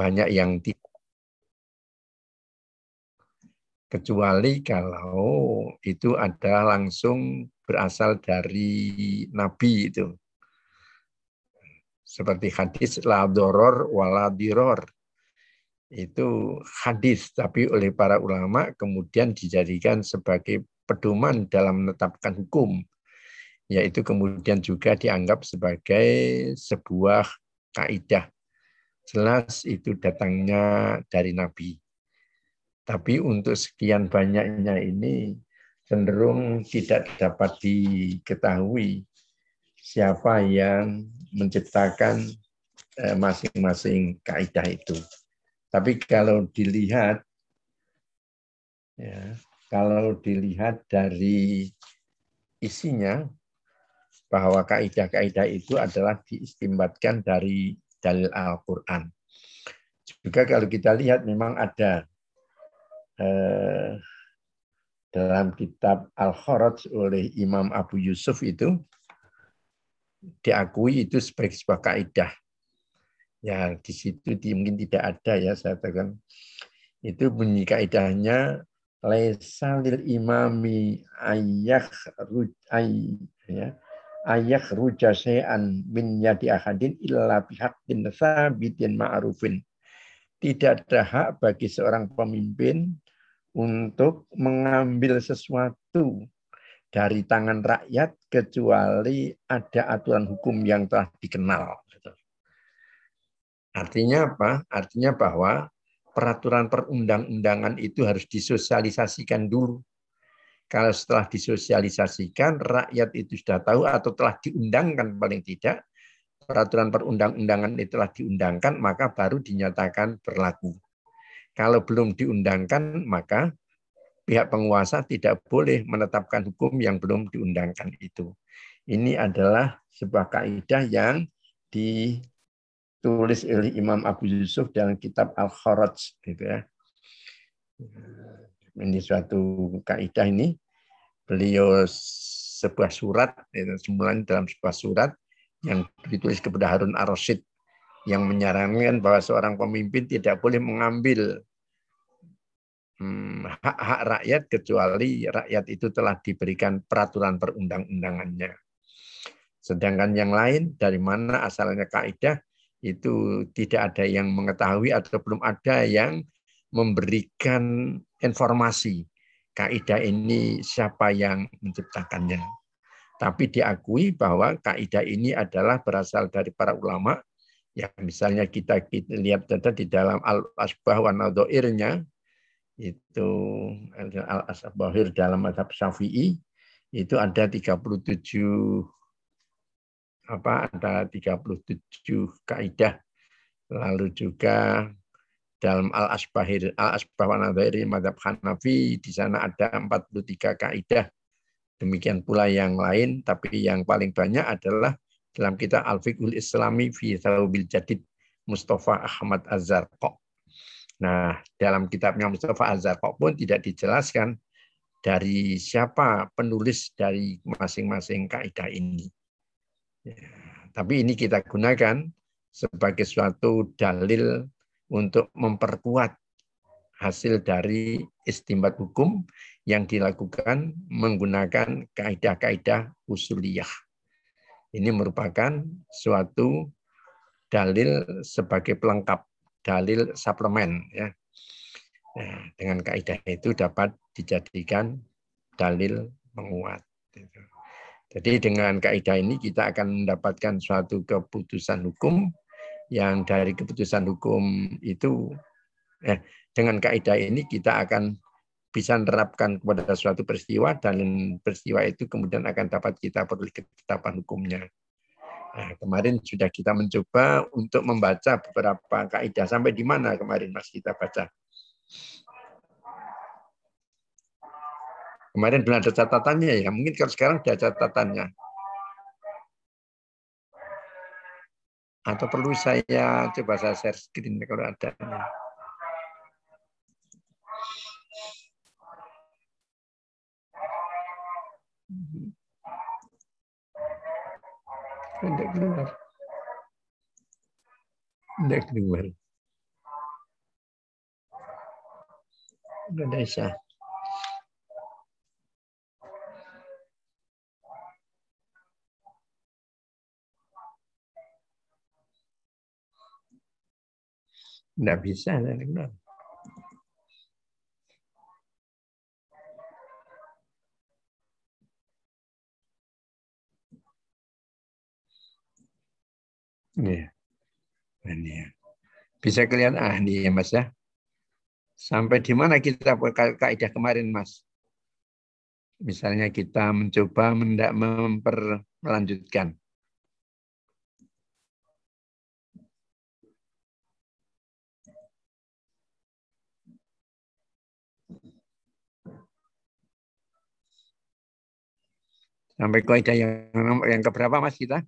banyak yang tidak kecuali kalau itu adalah langsung berasal dari Nabi itu. Seperti hadis la doror wala diror. Itu hadis, tapi oleh para ulama kemudian dijadikan sebagai pedoman dalam menetapkan hukum. Yaitu kemudian juga dianggap sebagai sebuah kaidah. Jelas itu datangnya dari Nabi. Tapi untuk sekian banyaknya ini cenderung tidak dapat diketahui siapa yang menciptakan eh, masing-masing kaidah itu. Tapi kalau dilihat, ya, kalau dilihat dari isinya, bahwa kaidah-kaidah itu adalah diistimbatkan dari dalil Al-Quran. Juga kalau kita lihat memang ada eh, dalam kitab Al-Kharaj oleh Imam Abu Yusuf itu diakui itu sebagai sebuah kaidah. Ya, di situ mungkin tidak ada ya saya katakan. Itu bunyi kaidahnya laisa lil imami ayyak ay ya ayyak rujasean min yadi ahadin illa bihaqqin sabitin ma'rufin. Tidak ada hak bagi seorang pemimpin untuk mengambil sesuatu dari tangan rakyat kecuali ada aturan hukum yang telah dikenal. Artinya apa? Artinya bahwa peraturan perundang-undangan itu harus disosialisasikan dulu. Kalau setelah disosialisasikan, rakyat itu sudah tahu atau telah diundangkan paling tidak, peraturan perundang-undangan itu telah diundangkan, maka baru dinyatakan berlaku. Kalau belum diundangkan, maka pihak penguasa tidak boleh menetapkan hukum yang belum diundangkan itu. Ini adalah sebuah kaidah yang ditulis oleh Imam Abu Yusuf dalam kitab Al-Kharaj gitu ya. Ini suatu kaidah ini beliau sebuah surat itu semula dalam sebuah surat yang ditulis kepada Harun Ar-Rasyid yang menyarankan bahwa seorang pemimpin tidak boleh mengambil Hmm, hak-hak rakyat kecuali rakyat itu telah diberikan peraturan perundang-undangannya. Sedangkan yang lain dari mana asalnya kaidah itu tidak ada yang mengetahui atau belum ada yang memberikan informasi kaidah ini siapa yang menciptakannya. Tapi diakui bahwa kaidah ini adalah berasal dari para ulama. Ya, misalnya kita, kita lihat di dalam Al-Asbah wa Nadhairnya itu Al-Asbahir dalam madhab Syafi'i itu ada 37 apa ada 37 kaidah lalu juga dalam Al Asbahir Al Asbah dari madhab Hanafi di sana ada 43 kaidah demikian pula yang lain tapi yang paling banyak adalah dalam kita Al Fiqhul Islami fi Thawbil Jadid Mustafa Ahmad Azharqa Nah, dalam kitabnya Mustafa Azhar pun tidak dijelaskan dari siapa penulis dari masing-masing kaidah ini. Ya, tapi ini kita gunakan sebagai suatu dalil untuk memperkuat hasil dari istimbat hukum yang dilakukan menggunakan kaidah-kaidah usuliyah. Ini merupakan suatu dalil sebagai pelengkap dalil suplemen ya. Nah, dengan kaidah itu dapat dijadikan dalil menguat. Gitu. Jadi dengan kaidah ini kita akan mendapatkan suatu keputusan hukum yang dari keputusan hukum itu eh, dengan kaidah ini kita akan bisa menerapkan kepada suatu peristiwa dan peristiwa itu kemudian akan dapat kita peroleh ketetapan hukumnya. Nah, kemarin sudah kita mencoba untuk membaca beberapa kaidah. Sampai di mana kemarin Mas kita baca? Kemarin belum ada catatannya ya. Mungkin kalau sekarang ada catatannya. Atau perlu saya coba saya share screen kalau ada. Tidak keluar. Tidak keluar. Indonesia. Tidak bisa. Iya. Ini ya. Bisa kelihatan ah ini ya Mas ya. Sampai di mana kita kaidah kemarin Mas? Misalnya kita mencoba mendak memper Sampai kaidah yang yang keberapa Mas kita?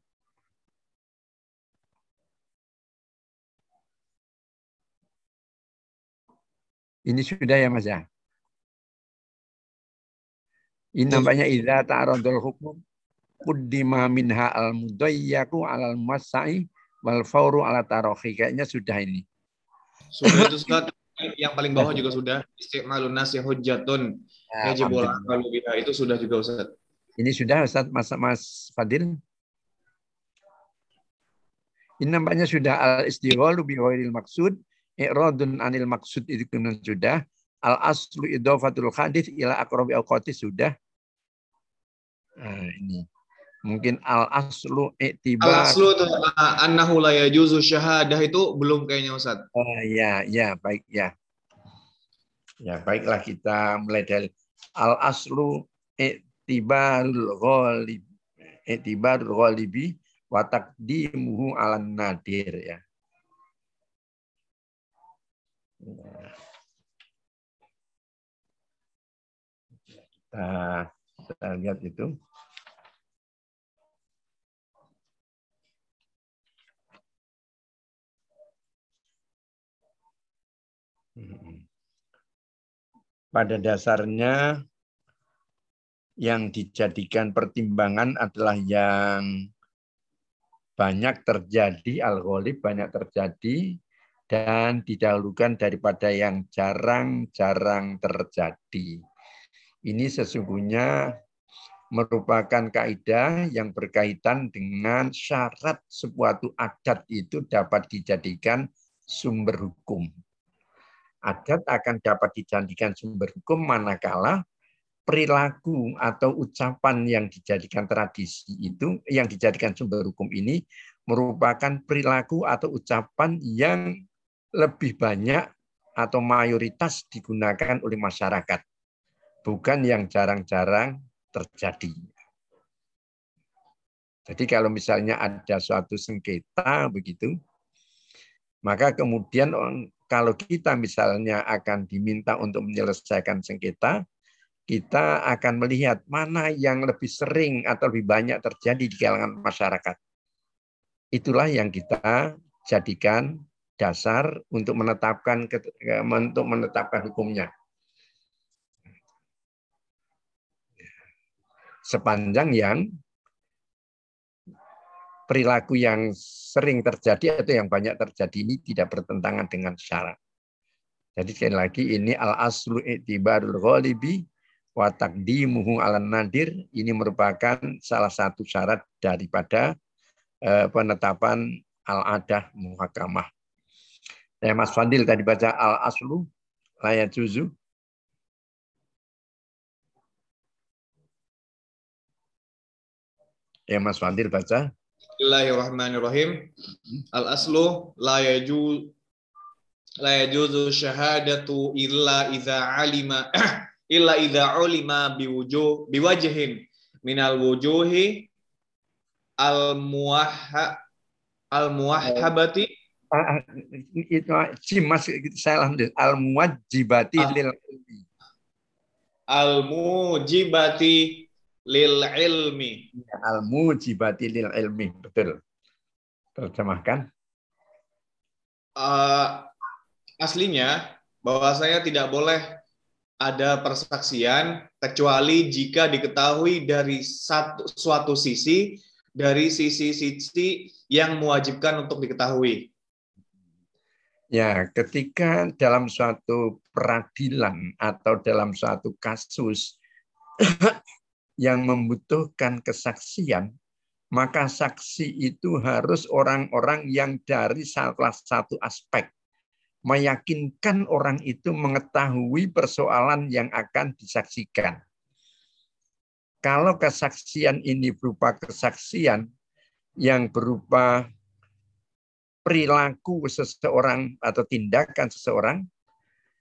Ini sudah ya Mas ya? Ini nampaknya idza ta'aradul hukum kuddima minha al mudayyaku al masai wal fauru ala tarohi. Kayaknya sudah ini. Sudah itu Ustaz. Yang paling bawah juga sudah. Istiqmalun nasi hujjatun. Yajibul Itu sudah juga Ustaz. Ini sudah Ustaz Mas, Mas Fadil. Ini nampaknya sudah al istighalu bi maksud i'radun anil maksud itu sudah. Al aslu idhafatul hadis ila aqrabi awqati sudah. Nah, ini. Mungkin al aslu i'tibar. Al aslu itu annahu la yajuzu syahadah itu belum kayaknya Ustaz. Oh ya, ya, baik ya. Ya, baiklah kita mulai dari al aslu i'tibarul ghalib i'tibarul ghalibi wa taqdimuhu 'alan nadir ya. Kita, kita lihat itu. Pada dasarnya yang dijadikan pertimbangan adalah yang banyak terjadi, al banyak terjadi, dan didahulukan daripada yang jarang-jarang terjadi. Ini sesungguhnya merupakan kaidah yang berkaitan dengan syarat suatu adat itu dapat dijadikan sumber hukum. Adat akan dapat dijadikan sumber hukum manakala perilaku atau ucapan yang dijadikan tradisi itu, yang dijadikan sumber hukum ini merupakan perilaku atau ucapan yang lebih banyak atau mayoritas digunakan oleh masyarakat, bukan yang jarang-jarang terjadi. Jadi kalau misalnya ada suatu sengketa begitu, maka kemudian kalau kita misalnya akan diminta untuk menyelesaikan sengketa, kita akan melihat mana yang lebih sering atau lebih banyak terjadi di kalangan masyarakat. Itulah yang kita jadikan dasar untuk menetapkan untuk menetapkan hukumnya. Sepanjang yang perilaku yang sering terjadi atau yang banyak terjadi ini tidak bertentangan dengan syarat. Jadi sekali lagi ini al aslu i'tibarul ghalibi wa taqdimuhu ala nadir ini merupakan salah satu syarat daripada eh, penetapan al-adah muhakamah. Ya, Mas Fadil tadi baca al-aslu layat juzu. Ya, Mas Fadil baca. Bismillahirrahmanirrahim. Al-aslu la yaju la yajuzu syahadatu illa idza alima illa idza ulima biwujuh biwajhin. Minal wujuhi al muwahha al muwahhabati itu cimas saya alhamdulillah al muwajibati ah. lil ilmi al mujibati lil ilmi ya, al mujibati lil ilmi betul. Terjemahkan. Uh, aslinya bahwa saya tidak boleh ada persaksian kecuali jika diketahui dari satu suatu sisi dari sisi-sisi yang mewajibkan untuk diketahui. Ya, ketika dalam suatu peradilan atau dalam suatu kasus yang membutuhkan kesaksian, maka saksi itu harus orang-orang yang dari salah satu aspek meyakinkan orang itu mengetahui persoalan yang akan disaksikan. Kalau kesaksian ini berupa kesaksian yang berupa perilaku seseorang atau tindakan seseorang,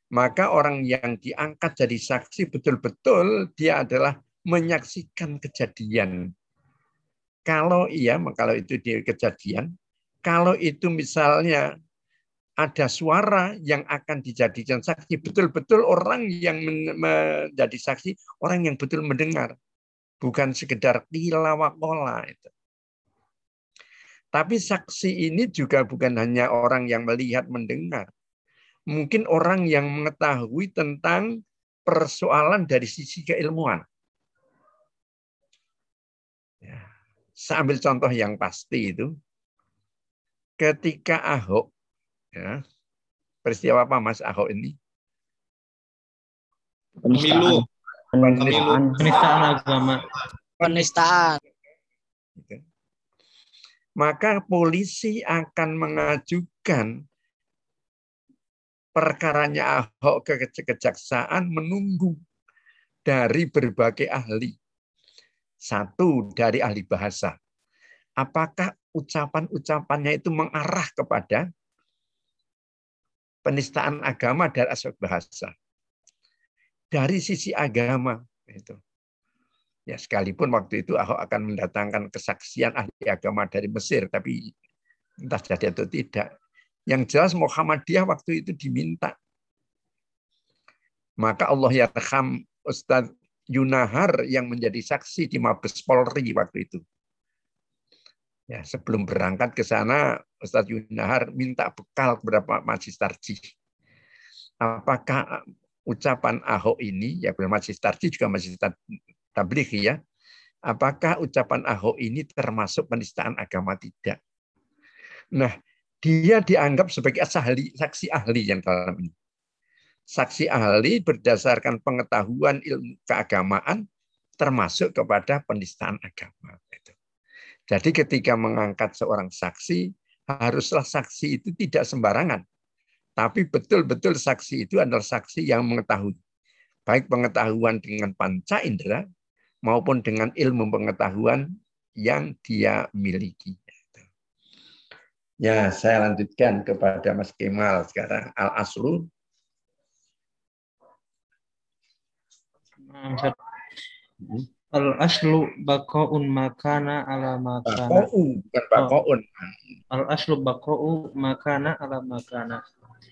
maka orang yang diangkat jadi saksi betul-betul dia adalah menyaksikan kejadian kalau iya, kalau itu di kejadian, kalau itu misalnya ada suara yang akan dijadikan saksi, betul-betul orang yang menjadi saksi, orang yang betul mendengar. Bukan sekedar tilawakola itu. Tapi saksi ini juga bukan hanya orang yang melihat mendengar. Mungkin orang yang mengetahui tentang persoalan dari sisi keilmuan. Saya ambil contoh yang pasti itu. Ketika Ahok, ya, peristiwa apa Mas Ahok ini? Pemilu. Penistaan. Penistaan agama. Penistaan. Gitu. Maka polisi akan mengajukan perkaranya Ahok ke kejaksaan menunggu dari berbagai ahli. Satu dari ahli bahasa. Apakah ucapan-ucapannya itu mengarah kepada penistaan agama dari aspek bahasa? Dari sisi agama itu. Ya sekalipun waktu itu Ahok akan mendatangkan kesaksian ahli agama dari Mesir, tapi entah jadi atau tidak. Yang jelas Muhammadiyah waktu itu diminta. Maka Allah yarham Ustadz Yunahar yang menjadi saksi di Mabes Polri waktu itu. Ya, sebelum berangkat ke sana, Ustadz Yunahar minta bekal kepada Pak Majis Tarji. Apakah ucapan Ahok ini, ya Majis Tarji juga masih tabligh ya, apakah ucapan Ahok ini termasuk penistaan agama tidak? Nah, dia dianggap sebagai ahli, saksi ahli yang dalam ini saksi ahli berdasarkan pengetahuan ilmu keagamaan termasuk kepada penistaan agama. Jadi ketika mengangkat seorang saksi, haruslah saksi itu tidak sembarangan. Tapi betul-betul saksi itu adalah saksi yang mengetahui. Baik pengetahuan dengan panca indera maupun dengan ilmu pengetahuan yang dia miliki. Ya, saya lanjutkan kepada Mas Kemal sekarang. Al-Aslu Hmm. Al aslu bakoun makana ala makana. Bakoun, bukan bakoun. Oh. Al aslu bakou makana ala makana.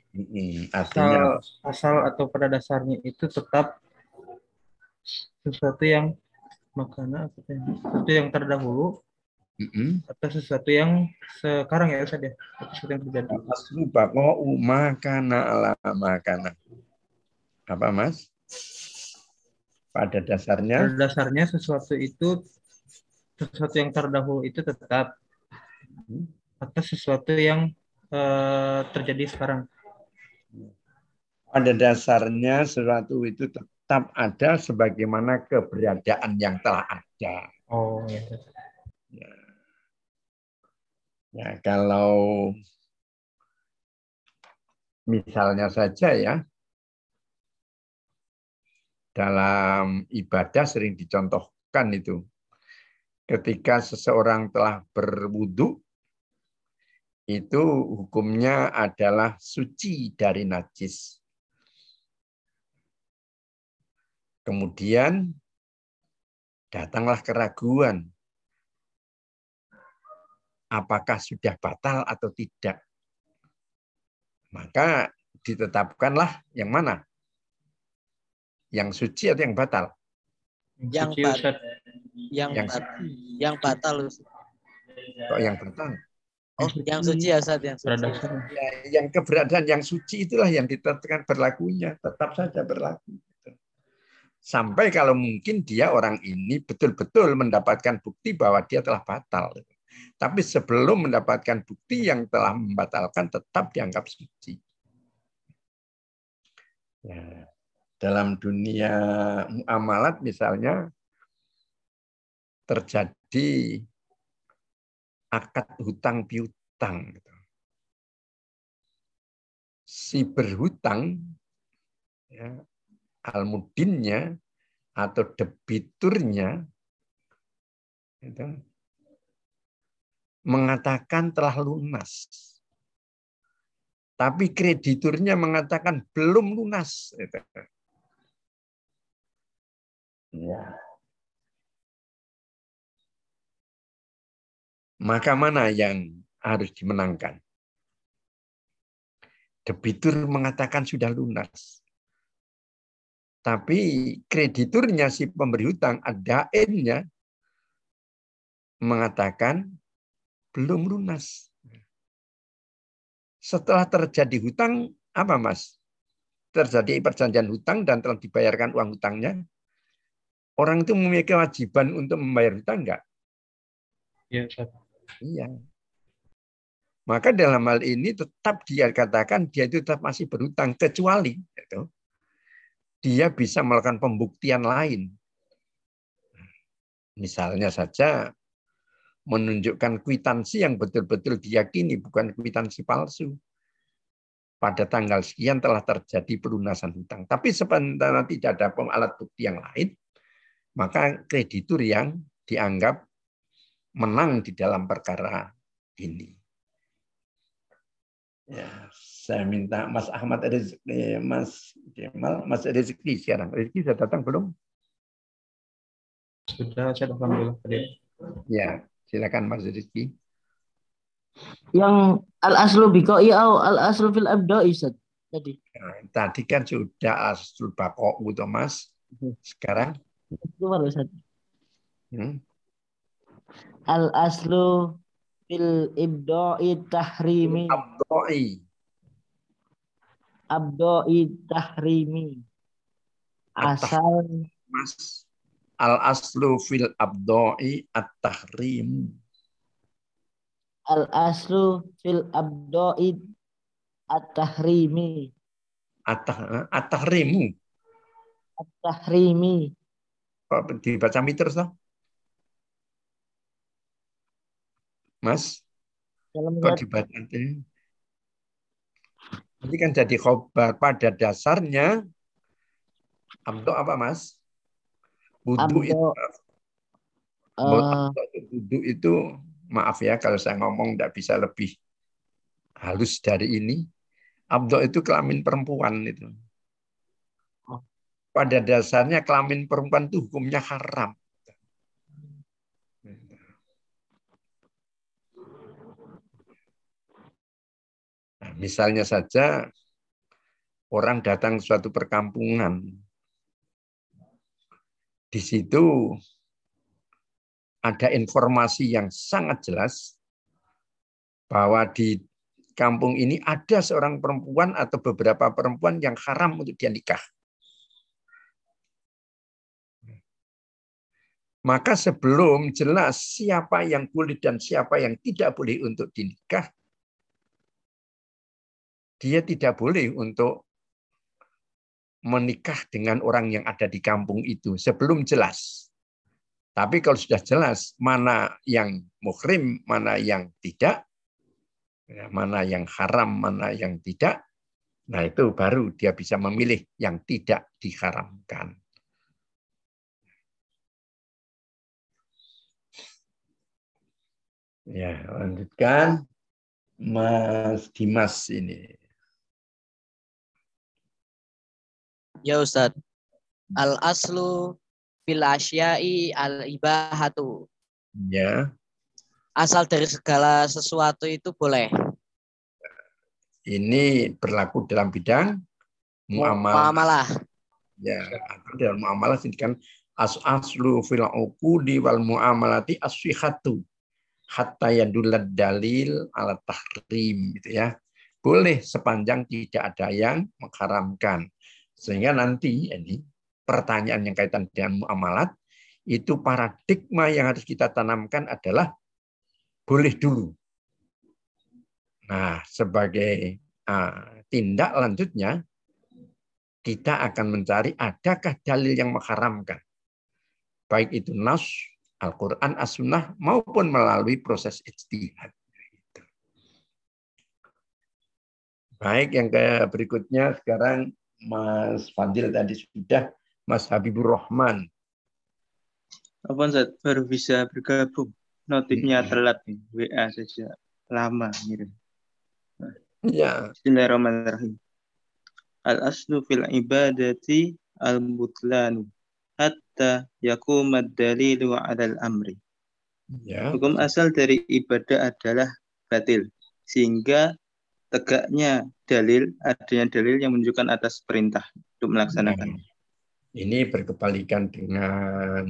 Hmm, artinya asal, asal atau pada dasarnya itu tetap sesuatu yang makana sesuatu yang terdahulu mm-hmm. atau sesuatu yang sekarang ya saja ya sesuatu yang terjadi aslu bakou makana ala makana apa mas pada dasarnya pada dasarnya sesuatu itu sesuatu yang terdahulu itu tetap hmm. atau sesuatu yang uh, terjadi sekarang pada dasarnya sesuatu itu tetap ada sebagaimana keberadaan yang telah ada. Oh ya. Ya, ya kalau misalnya saja ya dalam ibadah sering dicontohkan itu. Ketika seseorang telah berwudu, itu hukumnya adalah suci dari najis. Kemudian datanglah keraguan. Apakah sudah batal atau tidak? Maka ditetapkanlah yang mana? Yang suci atau yang batal? Yang batal. Yang, yang, batal. yang batal. Kok yang batal? Oh, yang suci ya Ustaz, yang suci. Ya, yang keberadaan yang suci itulah yang ditetapkan berlakunya, tetap saja berlaku. Sampai kalau mungkin dia orang ini betul-betul mendapatkan bukti bahwa dia telah batal. Tapi sebelum mendapatkan bukti yang telah membatalkan tetap dianggap suci. Ya. Dalam dunia muamalat misalnya terjadi akad hutang piutang. Gitu. Si berhutang, ya, almudinnya atau debiturnya itu, mengatakan telah lunas. Tapi krediturnya mengatakan belum lunas. Ya. Maka mana yang harus dimenangkan? Debitur mengatakan sudah lunas. Tapi krediturnya si pemberi hutang, ada nya mengatakan belum lunas. Setelah terjadi hutang, apa Mas? Terjadi perjanjian hutang dan telah dibayarkan uang hutangnya. Orang itu memiliki kewajiban untuk membayar hutang enggak? Iya, Iya. Maka dalam hal ini tetap dia katakan dia itu tetap masih berhutang kecuali itu, dia bisa melakukan pembuktian lain. Misalnya saja menunjukkan kwitansi yang betul-betul diyakini, bukan kwitansi palsu. Pada tanggal sekian telah terjadi pelunasan hutang. Tapi sebenarnya tidak ada alat bukti yang lain, maka kreditur yang dianggap menang di dalam perkara ini. Ya, saya minta Mas Ahmad Rizki, Mas Kemal, Mas Rizki sekarang. Rizki sudah datang belum? Sudah, saya datang dulu. Ya, Silakan Mas Rizki. Yang al aslu biko ya al aslu fil abda isat tadi. Nah, tadi kan sudah aslu bako gitu Mas. Sekarang itu baru satu. Hmm? Al aslu fil ibda'i tahrimi. Abdoi. Abda'i tahrimi. Asal Mas Al aslu fil abdoi at-tahrim. Al aslu fil abdoi at-tahrimi. At-tahrimu. At-tahrimi. Kok dibaca terus toh? Mas? Kok dibaca ini? Ini kan jadi khobar pada dasarnya abdo apa mas? Wudhu itu, uh, itu maaf ya kalau saya ngomong tidak bisa lebih halus dari ini. Abdo itu kelamin perempuan itu. Pada dasarnya kelamin perempuan itu hukumnya haram. Nah, misalnya saja orang datang suatu perkampungan, di situ ada informasi yang sangat jelas bahwa di kampung ini ada seorang perempuan atau beberapa perempuan yang haram untuk dia nikah. Maka sebelum jelas siapa yang boleh dan siapa yang tidak boleh untuk dinikah, dia tidak boleh untuk menikah dengan orang yang ada di kampung itu sebelum jelas. Tapi kalau sudah jelas mana yang muhrim, mana yang tidak, ya, mana yang haram, mana yang tidak, nah itu baru dia bisa memilih yang tidak diharamkan. Ya, lanjutkan Mas Dimas ini. Ya Ustaz. Al aslu fil asyai al ibahatu. Ya. Asal dari segala sesuatu itu boleh. Ini berlaku dalam bidang muamalah. muamalah. Ya, dalam muamalah ini kan as aslu fil uqudi wal muamalati asfihatu hatta yadulad dalil ala tahrim gitu ya. Boleh sepanjang tidak ada yang mengharamkan. Sehingga nanti ini pertanyaan yang kaitan dengan muamalat itu paradigma yang harus kita tanamkan adalah boleh dulu. Nah, sebagai uh, tindak lanjutnya kita akan mencari adakah dalil yang mengharamkan. Baik itu nas, Al-Quran, As-Sunnah, maupun melalui proses ijtihad. Baik, yang ke berikutnya sekarang Mas Fadil tadi sudah, Mas Habibur Rahman. Apa Zat, baru bisa bergabung. Notifnya hmm. telat nih, WA saja lama ngirim. Ya. Bismillahirrahmanirrahim. Al-aslu fil ibadati al-butlanu hatta yakumad dalilu al amri. Ya. Hukum asal dari ibadah adalah batil sehingga tegaknya dalil, adanya dalil yang menunjukkan atas perintah untuk melaksanakan. Nah, ini berkebalikan dengan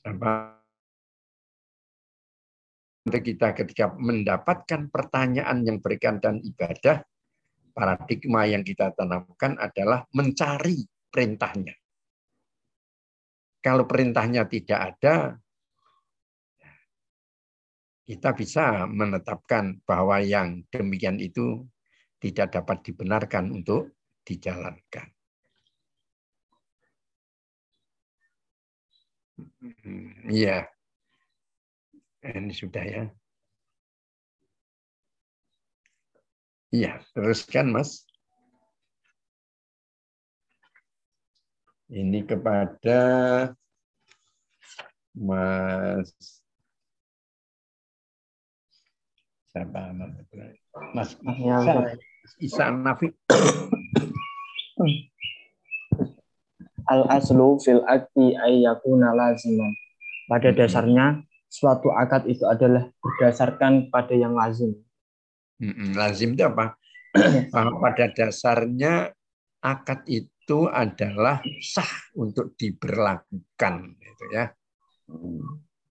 apa kita ketika mendapatkan pertanyaan yang berkaitan ibadah, paradigma yang kita tanamkan adalah mencari perintahnya. Kalau perintahnya tidak ada, kita bisa menetapkan bahwa yang demikian itu tidak dapat dibenarkan untuk dijalankan. Iya. Ini sudah ya. Iya, teruskan Mas. Ini kepada Mas siapa Mas Isa, Isa Nafi. Al aslu fil akti ayyakuna laziman. Pada dasarnya suatu akad itu adalah berdasarkan pada yang lazim. Lazim itu apa? Pada dasarnya akad itu adalah sah untuk diberlakukan, gitu ya.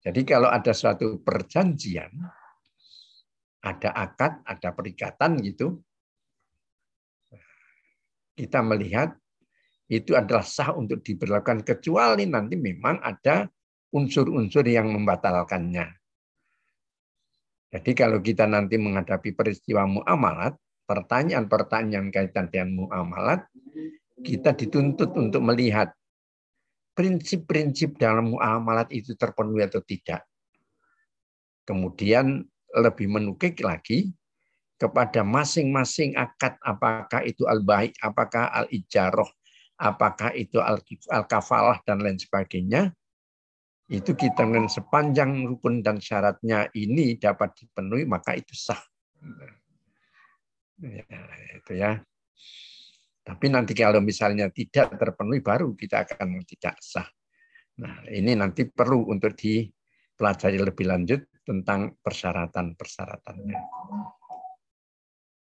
Jadi kalau ada suatu perjanjian, ada akad, ada perikatan gitu. Kita melihat itu adalah sah untuk diberlakukan kecuali nanti memang ada unsur-unsur yang membatalkannya. Jadi kalau kita nanti menghadapi peristiwa muamalat, pertanyaan-pertanyaan kaitan dengan muamalat, kita dituntut untuk melihat prinsip-prinsip dalam muamalat itu terpenuhi atau tidak. Kemudian lebih menukik lagi kepada masing-masing akad apakah itu al-baik, apakah al-ijaroh, apakah itu al-kafalah dan lain sebagainya. Itu kita dengan sepanjang rukun dan syaratnya ini dapat dipenuhi maka itu sah. Ya, itu ya. Tapi nanti kalau misalnya tidak terpenuhi baru kita akan tidak sah. Nah, ini nanti perlu untuk dipelajari lebih lanjut tentang persyaratan-persyaratannya.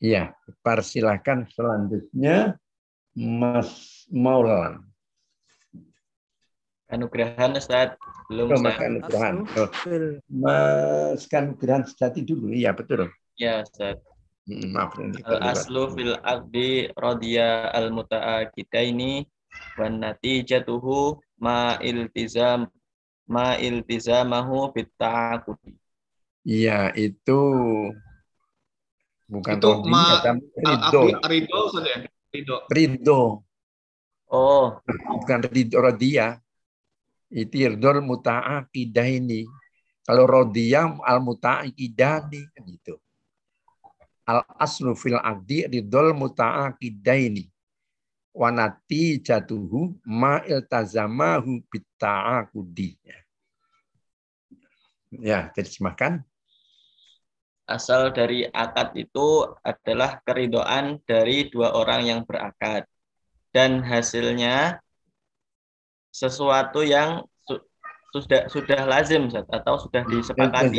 Iya, persilahkan selanjutnya Mas Maulan. Kanugrahan Ustaz, belum oh, Mas Kanugrahan. Oh. Mas Kanugrahan sejati dulu, iya betul. Ya Ustaz. Maaf. Al aslu fil aqdi rodiya al muta'a kita ini wan natijatuhu ma iltizam ma iltizamahu bit ta'aqudi. Iya, itu bukan itu Rodi, ma, Ridho. Ridho saja. Ridho. Ridho. Oh, bukan Ridho Rodia. Itu Ridho muta'aqidah ini. Kalau Rodia al muta'aqidah ini kan gitu. Al aslu fil aqdi ridho muta'aqidah ini. Wanati jatuhu ma iltazamahu bitta'aqudi. Ya, terjemahkan asal dari akad itu adalah keridoan dari dua orang yang berakad dan hasilnya sesuatu yang su sudah sudah lazim atau sudah disepakati.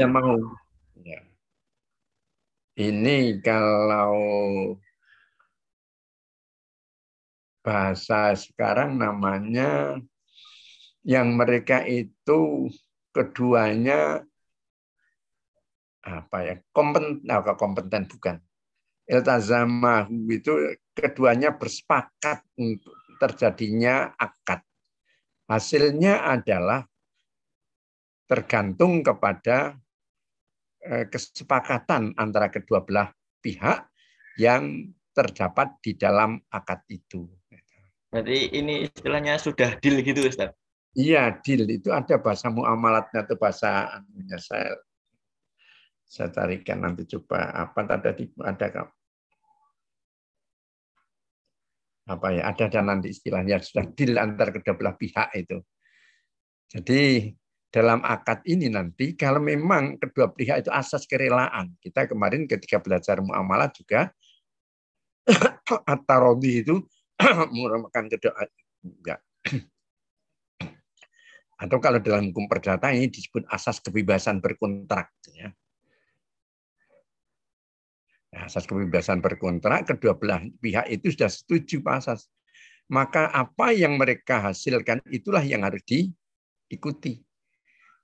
Ya. Ini kalau bahasa sekarang namanya yang mereka itu keduanya apa ya? Kompeten nah, kompeten bukan. Iltazamahu itu keduanya bersepakat untuk terjadinya akad. Hasilnya adalah tergantung kepada kesepakatan antara kedua belah pihak yang terdapat di dalam akad itu. Berarti ini istilahnya sudah deal gitu Ustaz? Iya, deal itu ada bahasa muamalatnya atau bahasa anunya saya saya carikan nanti coba apa tadi ada apa ya ada dan nanti istilahnya sudah deal antar kedua belah pihak itu. Jadi dalam akad ini nanti kalau memang kedua pihak itu asas kerelaan. Kita kemarin ketika belajar muamalah juga at-tarodi itu merupakan kedua enggak. Atau kalau dalam hukum perdata ini disebut asas kebebasan berkontrak ya. Asas kebebasan berkontrak kedua belah pihak itu sudah setuju asas. Maka apa yang mereka hasilkan itulah yang harus diikuti.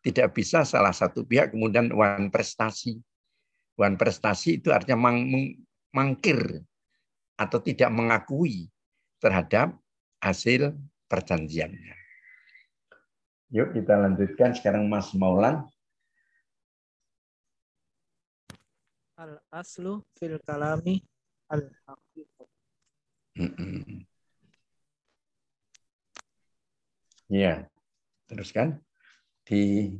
Tidak bisa salah satu pihak kemudian wan prestasi. Wan prestasi itu artinya mang, mangkir atau tidak mengakui terhadap hasil perjanjiannya. Yuk kita lanjutkan sekarang Mas Maulan. Al aslu fil kalami al haqiqah. Ya, teruskan di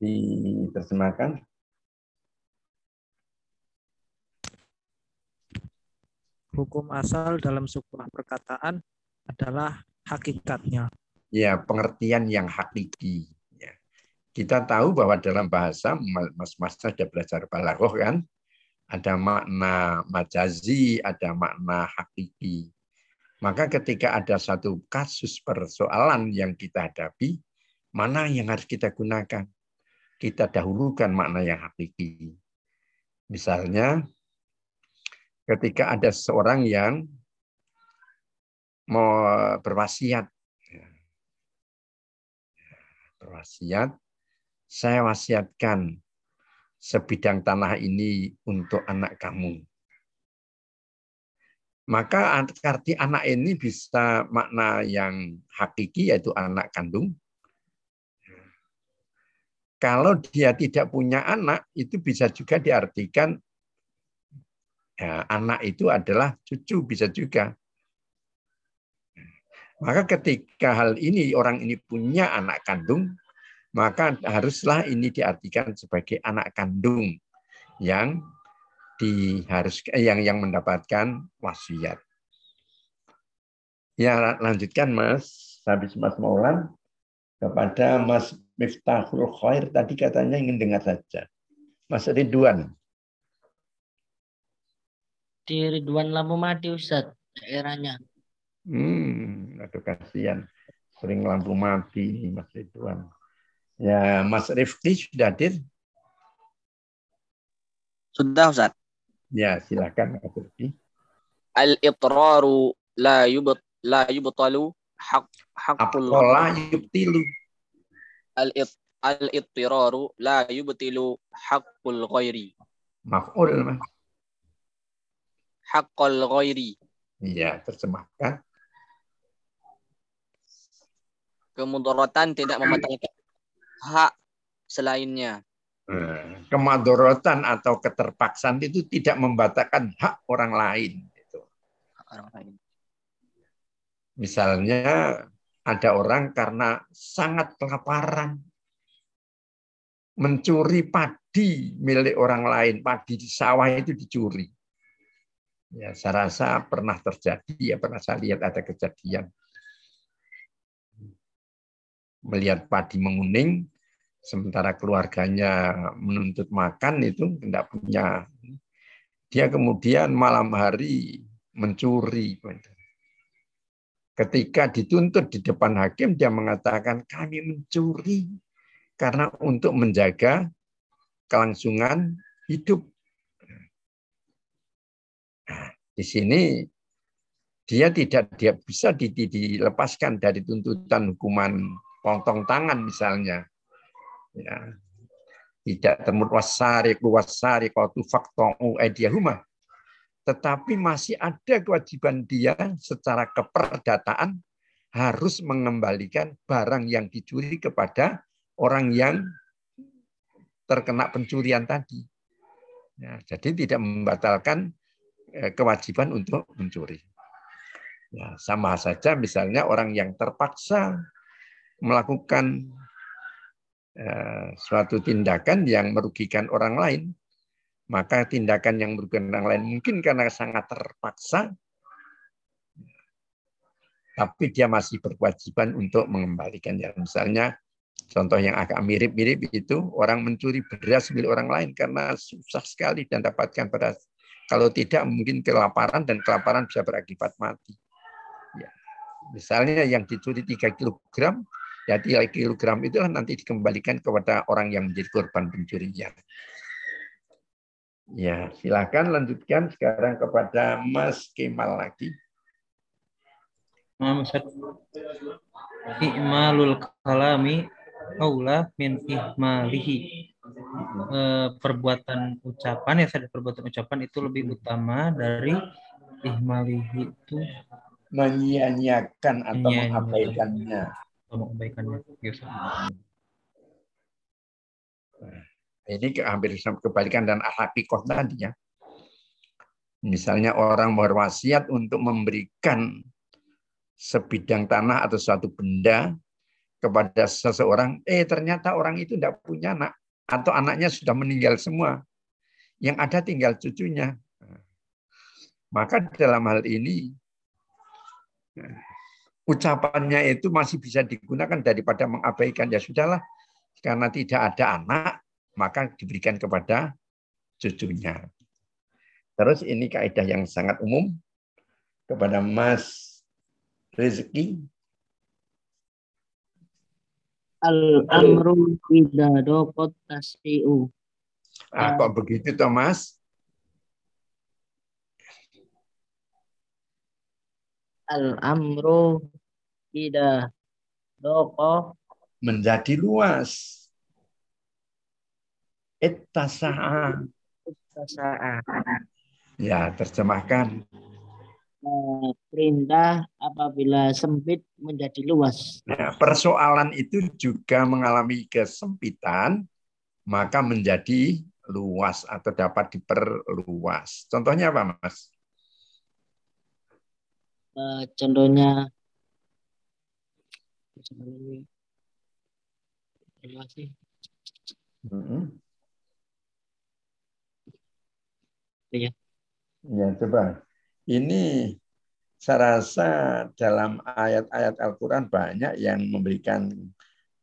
diterjemahkan. Hukum asal dalam sebuah perkataan adalah hakikatnya. Ya, pengertian yang hakiki. Ya. Kita tahu bahwa dalam bahasa, mas-mas sudah belajar balaghah kan, ada makna majazi, ada makna hakiki. Maka ketika ada satu kasus persoalan yang kita hadapi, mana yang harus kita gunakan? Kita dahulukan makna yang hakiki. Misalnya, ketika ada seorang yang mau berwasiat, berwasiat, saya wasiatkan sebidang tanah ini untuk anak kamu. Maka arti anak ini bisa makna yang hakiki yaitu anak kandung. Kalau dia tidak punya anak, itu bisa juga diartikan ya, anak itu adalah cucu bisa juga. Maka ketika hal ini orang ini punya anak kandung, maka haruslah ini diartikan sebagai anak kandung yang di harus eh, yang yang mendapatkan wasiat. Ya lanjutkan Mas, habis Mas Maulan kepada Mas Miftahul Khair tadi katanya ingin dengar saja. Mas Ridwan. Di Ridwan lampu mati Ustaz, daerahnya. Hmm, aduh kasihan. Sering lampu mati Mas Ridwan. Ya, Mas Rifki sudah hadir? Sudah, Ustaz. Ya, silakan Mas Rifki. Al-itraru la yubat la yubtalu haq haqqul la yubtilu. Al-it al-ittiraru la yubtilu haqqul ghairi. Maf'ul, Mas. Haqqul ghairi. Iya, terjemahkan. Kemudaratan tidak membatalkan hak selainnya. Hmm. kemadorotan atau keterpaksaan itu tidak membatalkan hak orang lain. Gitu. Orang lain. Misalnya ada orang karena sangat kelaparan mencuri padi milik orang lain, padi di sawah itu dicuri. Ya, saya rasa pernah terjadi ya pernah saya lihat ada kejadian. Melihat padi menguning sementara keluarganya menuntut makan itu tidak punya. Dia kemudian malam hari mencuri ketika dituntut di depan hakim dia mengatakan kami mencuri karena untuk menjaga kelangsungan hidup. Nah, di sini dia tidak dia bisa dilepaskan dari tuntutan hukuman potong tangan misalnya. Ya tidak temut wasari wasari tu faktomu ediyahuma tetapi masih ada kewajiban dia secara keperdataan harus mengembalikan barang yang dicuri kepada orang yang terkena pencurian tadi. Ya, jadi tidak membatalkan eh, kewajiban untuk mencuri. Ya, sama saja misalnya orang yang terpaksa melakukan eh, suatu tindakan yang merugikan orang lain, maka tindakan yang merugikan orang lain mungkin karena sangat terpaksa, tapi dia masih berkewajiban untuk mengembalikannya. Misalnya contoh yang agak mirip-mirip itu orang mencuri beras milik orang lain karena susah sekali dan dapatkan beras. Kalau tidak mungkin kelaparan dan kelaparan bisa berakibat mati. Misalnya yang dicuri 3 kg, ya 3 kg itu nanti dikembalikan kepada orang yang menjadi korban pencurian. Ya, silakan lanjutkan sekarang kepada Mas Kemal lagi. Mas Ikmalul kalami aula min ihmalihi. Eh, perbuatan ucapan ya saya perbuatan ucapan itu lebih utama dari ihmalihi itu menyia-nyiakan atau mengabaikannya. Mengabaikannya. Yes. Ini hampir kebalikan dan hakikoh tadi ya. Misalnya orang berwasiat untuk memberikan sebidang tanah atau suatu benda kepada seseorang, eh ternyata orang itu tidak punya anak atau anaknya sudah meninggal semua. Yang ada tinggal cucunya. Maka dalam hal ini ucapannya itu masih bisa digunakan daripada mengabaikan ya sudahlah karena tidak ada anak maka diberikan kepada cucunya. Terus ini kaidah yang sangat umum kepada Mas Rezeki. Al-amru idza daqat tasiu. Ah, kok begitu Thomas? al-amru tidak doko menjadi luas. Ittasa'a. Ittasa'a. Ya, terjemahkan. Eh, perintah apabila sempit menjadi luas. Ya, persoalan itu juga mengalami kesempitan, maka menjadi luas atau dapat diperluas. Contohnya apa, Mas? uh, contohnya terima kasih mm-hmm. Ya ya coba ini saya rasa dalam ayat-ayat Al-Quran banyak yang memberikan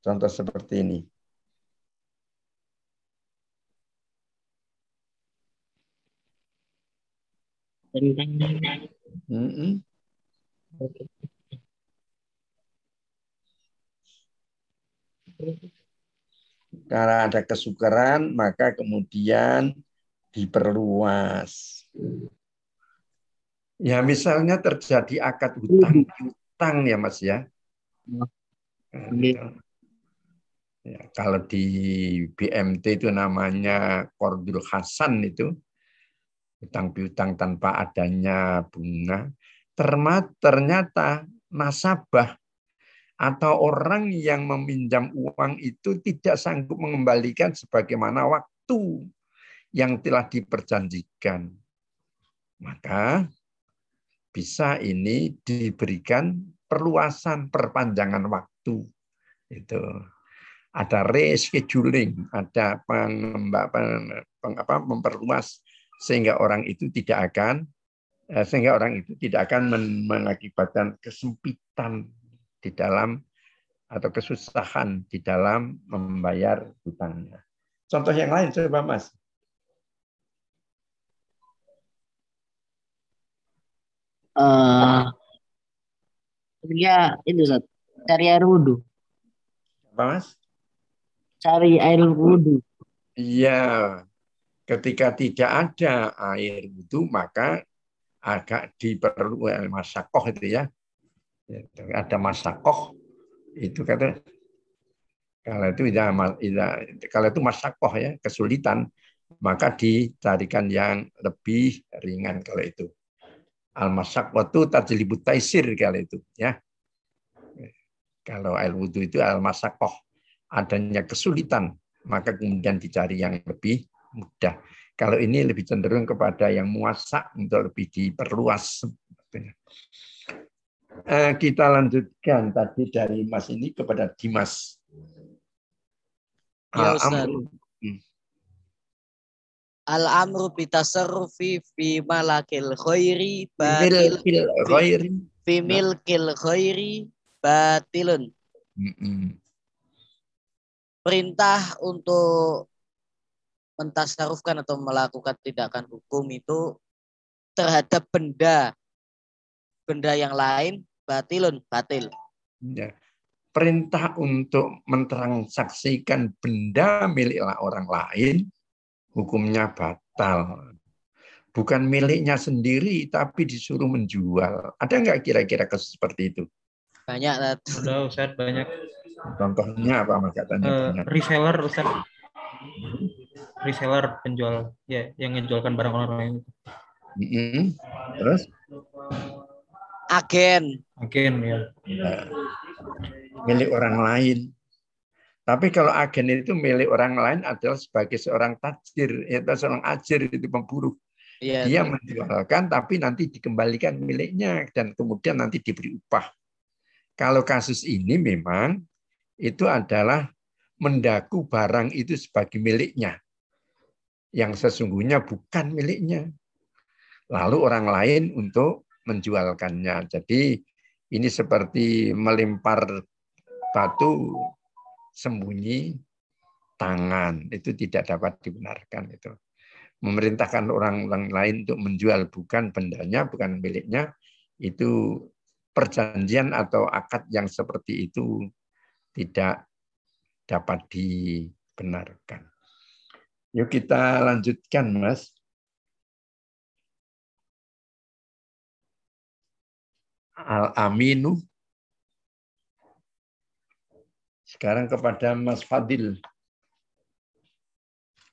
contoh seperti ini. Mm -hmm. Karena ada kesukaran, maka kemudian diperluas. Ya misalnya terjadi akad hutang hutang ya Mas ya. ya. Kalau di BMT itu namanya kordul hasan itu hutang piutang tanpa adanya bunga ternyata nasabah atau orang yang meminjam uang itu tidak sanggup mengembalikan sebagaimana waktu yang telah diperjanjikan. Maka bisa ini diberikan perluasan perpanjangan waktu. Itu ada rescheduling, ada apa, memperluas sehingga orang itu tidak akan Eh, sehingga orang itu tidak akan mengakibatkan kesempitan di dalam atau kesusahan di dalam membayar hutangnya. Contoh yang lain coba Mas. Uh, ya itu Zat. Cari air wudhu. Apa Mas? Cari air wudhu. Iya. Ketika tidak ada air wudhu maka agak diperlu eh, masakoh itu ya. Ada masakoh itu kata kalau itu ya, kalau itu masakoh ya kesulitan maka dicarikan yang lebih ringan kalau itu. Al masakoh tajlibut taisir kalau itu ya. Kalau air wudhu itu al masakoh adanya kesulitan maka kemudian dicari yang lebih mudah. Kalau ini lebih cenderung kepada yang muasak untuk lebih diperluas. Eh, kita lanjutkan tadi dari Mas ini kepada Dimas. Ya. Al-amru bitasarrufi fi malakil khairi batil fil khairi fi milkil khairi batilun. Perintah untuk mentasarufkan atau melakukan tindakan hukum itu terhadap benda benda yang lain batilun batil. Ya. Perintah untuk mentransaksikan benda milik orang lain hukumnya batal. Bukan miliknya sendiri tapi disuruh menjual. Ada nggak kira-kira kasus seperti itu? Banyak, Sudah, Ustaz, banyak. Contohnya apa Mas katanya? Uh, reseller, Ustaz reseller penjual ya yang menjualkan barang orang lain. Mm -hmm. Terus? Agen. Agen ya. Nah, milik orang lain. Tapi kalau agen itu milik orang lain adalah sebagai seorang tajir, yaitu seorang ajir itu pemburu. Ya, Dia itu. menjualkan tapi nanti dikembalikan miliknya dan kemudian nanti diberi upah. Kalau kasus ini memang itu adalah mendaku barang itu sebagai miliknya yang sesungguhnya bukan miliknya. Lalu orang lain untuk menjualkannya. Jadi ini seperti melempar batu sembunyi tangan. Itu tidak dapat dibenarkan itu. Memerintahkan orang-orang lain untuk menjual bukan bendanya, bukan miliknya, itu perjanjian atau akad yang seperti itu tidak dapat dibenarkan. Yuk kita lanjutkan, Mas. Al-Aminu. Sekarang kepada Mas Fadil.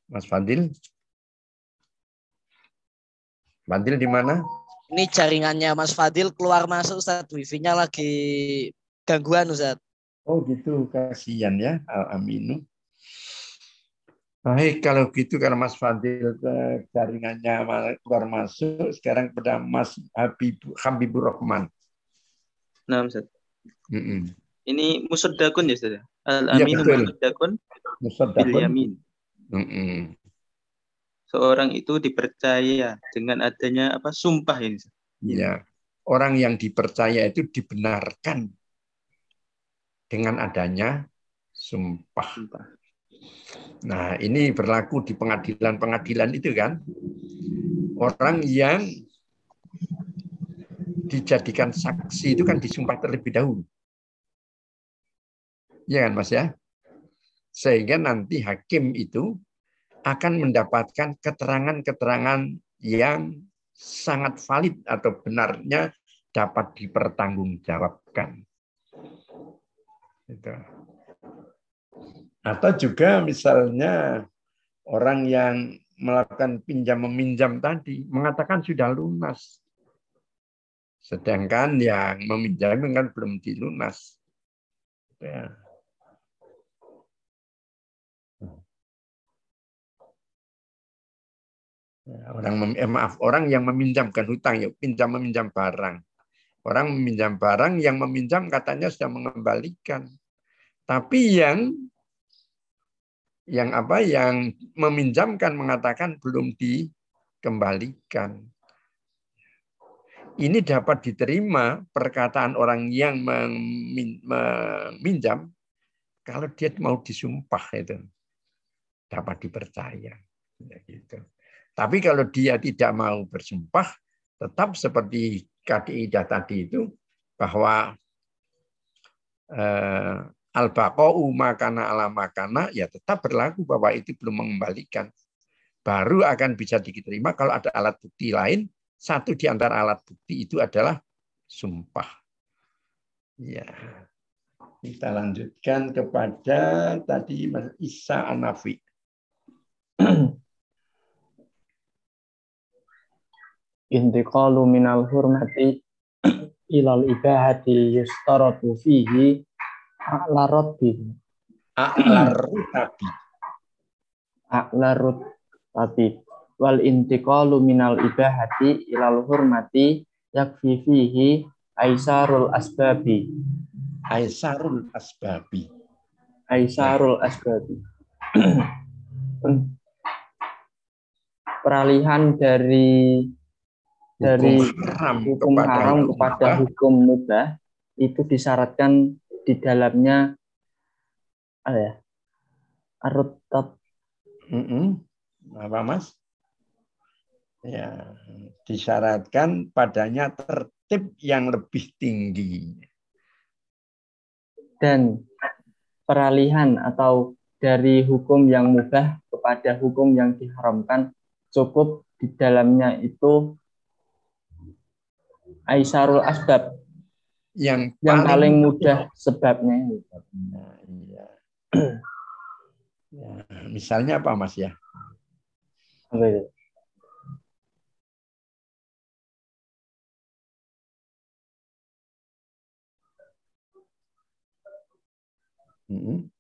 Mas Fadil. Fadil di mana? Ini jaringannya Mas Fadil keluar masuk Ustaz. Wifi-nya lagi gangguan Ustaz. Oh gitu, kasihan ya Al-Aminu. Baik, kalau gitu karena Mas Fadil ke jaringannya keluar masuk, sekarang kepada Mas Habib, Habibur Rahman. Nah, Ustaz. Mm -mm. Ini musaddakun ya, Ustaz? Ya? Al-aminu ya, musaddakun bil Mm -mm. Seorang itu dipercaya dengan adanya apa sumpah ini. Iya. Orang yang dipercaya itu dibenarkan dengan adanya sumpah. sumpah. Nah, ini berlaku di pengadilan-pengadilan itu kan. Orang yang dijadikan saksi itu kan disumpah terlebih dahulu. Ya kan Mas ya? Sehingga nanti hakim itu akan mendapatkan keterangan-keterangan yang sangat valid atau benarnya dapat dipertanggungjawabkan. Itu. Atau juga misalnya orang yang melakukan pinjam meminjam tadi mengatakan sudah lunas. Sedangkan yang meminjam kan belum dilunas. Ya. Orang eh, maaf orang yang meminjamkan hutang ya pinjam meminjam barang orang meminjam barang yang meminjam katanya sudah mengembalikan tapi yang yang apa yang meminjamkan mengatakan belum dikembalikan. Ini dapat diterima perkataan orang yang meminjam kalau dia mau disumpah itu dapat dipercaya. Ya, gitu. Tapi kalau dia tidak mau bersumpah, tetap seperti kaidah tadi itu bahwa eh, al baqau makana ala makana ya tetap berlaku bahwa itu belum mengembalikan. Baru akan bisa diterima kalau ada alat bukti lain. Satu di antara alat bukti itu adalah sumpah. Ya. Kita lanjutkan kepada tadi Mas Isa Anafi. Intiqalu minal hurmati ilal ibahati yustaratu fihi A'la robbin. A'la rutabi. A'la rutabi. wal intiqalu minal ibahati ilal hurmati yakfi fihi aisarul asbabi aisarul asbabi aisarul asbabi peralihan dari dari hukum haram, hukum kepada, haram kepada hukum mubah itu disyaratkan di dalamnya apa ya arutat. Mm -mm. apa mas? Ya disyaratkan padanya tertib yang lebih tinggi. Dan peralihan atau dari hukum yang mubah kepada hukum yang diharamkan cukup di dalamnya itu Aisyarul asbab yang paling, yang paling mudah sebabnya. Nah, iya. ya, misalnya apa Mas ya? Apa itu? Mm-hmm.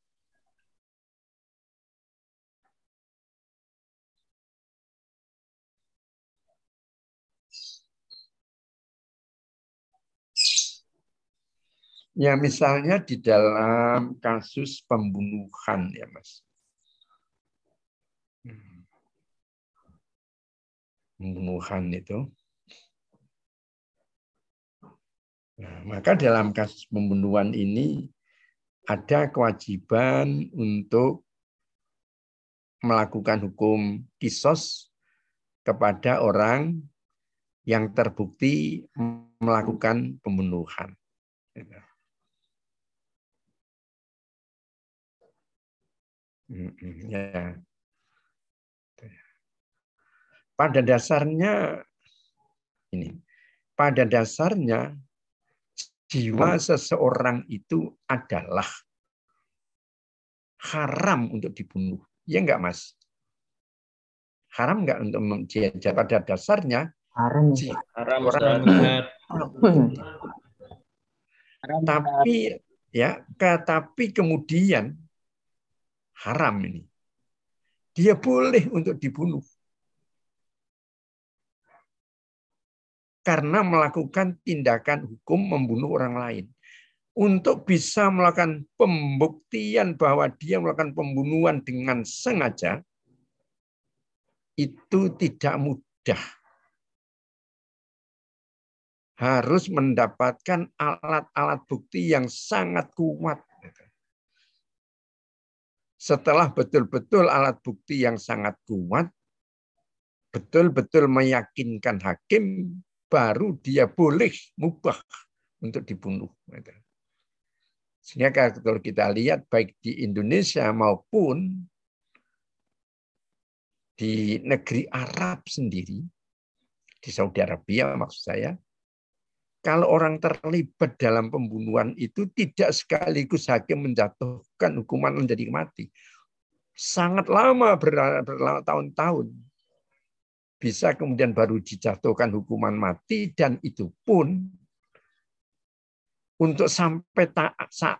Ya misalnya di dalam kasus pembunuhan ya Mas. Pembunuhan itu. Nah, maka dalam kasus pembunuhan ini ada kewajiban untuk melakukan hukum kisos kepada orang yang terbukti melakukan pembunuhan. Ya. Pada dasarnya ini, pada dasarnya jiwa seseorang itu adalah haram untuk dibunuh. Ya enggak, Mas? Haram enggak untuk menjajah pada dasarnya haram. Haram, orang haram. Tapi ya, tapi kemudian haram ini. Dia boleh untuk dibunuh. Karena melakukan tindakan hukum membunuh orang lain. Untuk bisa melakukan pembuktian bahwa dia melakukan pembunuhan dengan sengaja, itu tidak mudah. Harus mendapatkan alat-alat bukti yang sangat kuat setelah betul-betul alat bukti yang sangat kuat, betul-betul meyakinkan hakim, baru dia boleh mubah untuk dibunuh. Sehingga kalau kita lihat baik di Indonesia maupun di negeri Arab sendiri, di Saudi Arabia maksud saya, kalau orang terlibat dalam pembunuhan itu tidak sekaligus hakim menjatuhkan hukuman menjadi mati. Sangat lama bertahun-tahun. Bisa kemudian baru dijatuhkan hukuman mati dan itu pun untuk sampai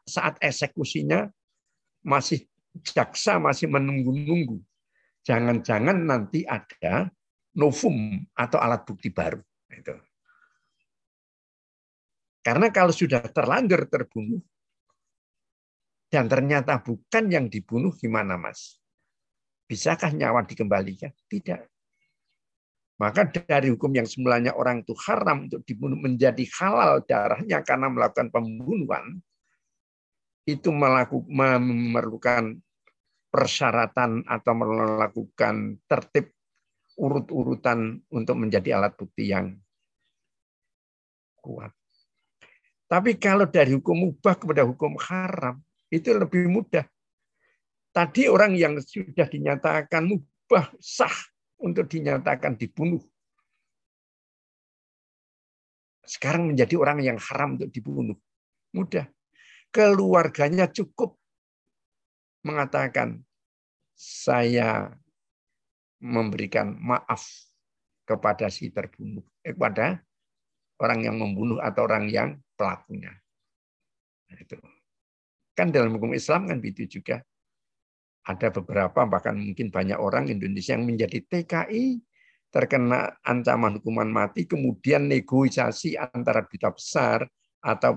saat eksekusinya masih jaksa masih menunggu-nunggu. Jangan-jangan nanti ada novum atau alat bukti baru. Karena kalau sudah terlanjur terbunuh, dan ternyata bukan yang dibunuh, gimana mas? Bisakah nyawa dikembalikan? Tidak. Maka dari hukum yang semulanya orang itu haram untuk dibunuh menjadi halal darahnya karena melakukan pembunuhan, itu melakukan, memerlukan persyaratan atau melakukan tertib urut-urutan untuk menjadi alat bukti yang kuat. Tapi kalau dari hukum mubah kepada hukum haram, itu lebih mudah. Tadi orang yang sudah dinyatakan mubah sah untuk dinyatakan dibunuh. Sekarang menjadi orang yang haram untuk dibunuh. Mudah. Keluarganya cukup mengatakan, saya memberikan maaf kepada si terbunuh, eh, kepada orang yang membunuh atau orang yang pelakunya. Nah, itu. Kan dalam hukum Islam kan begitu juga. ada beberapa bahkan mungkin banyak orang Indonesia yang menjadi TKI terkena ancaman hukuman mati kemudian negosiasi antara duta besar atau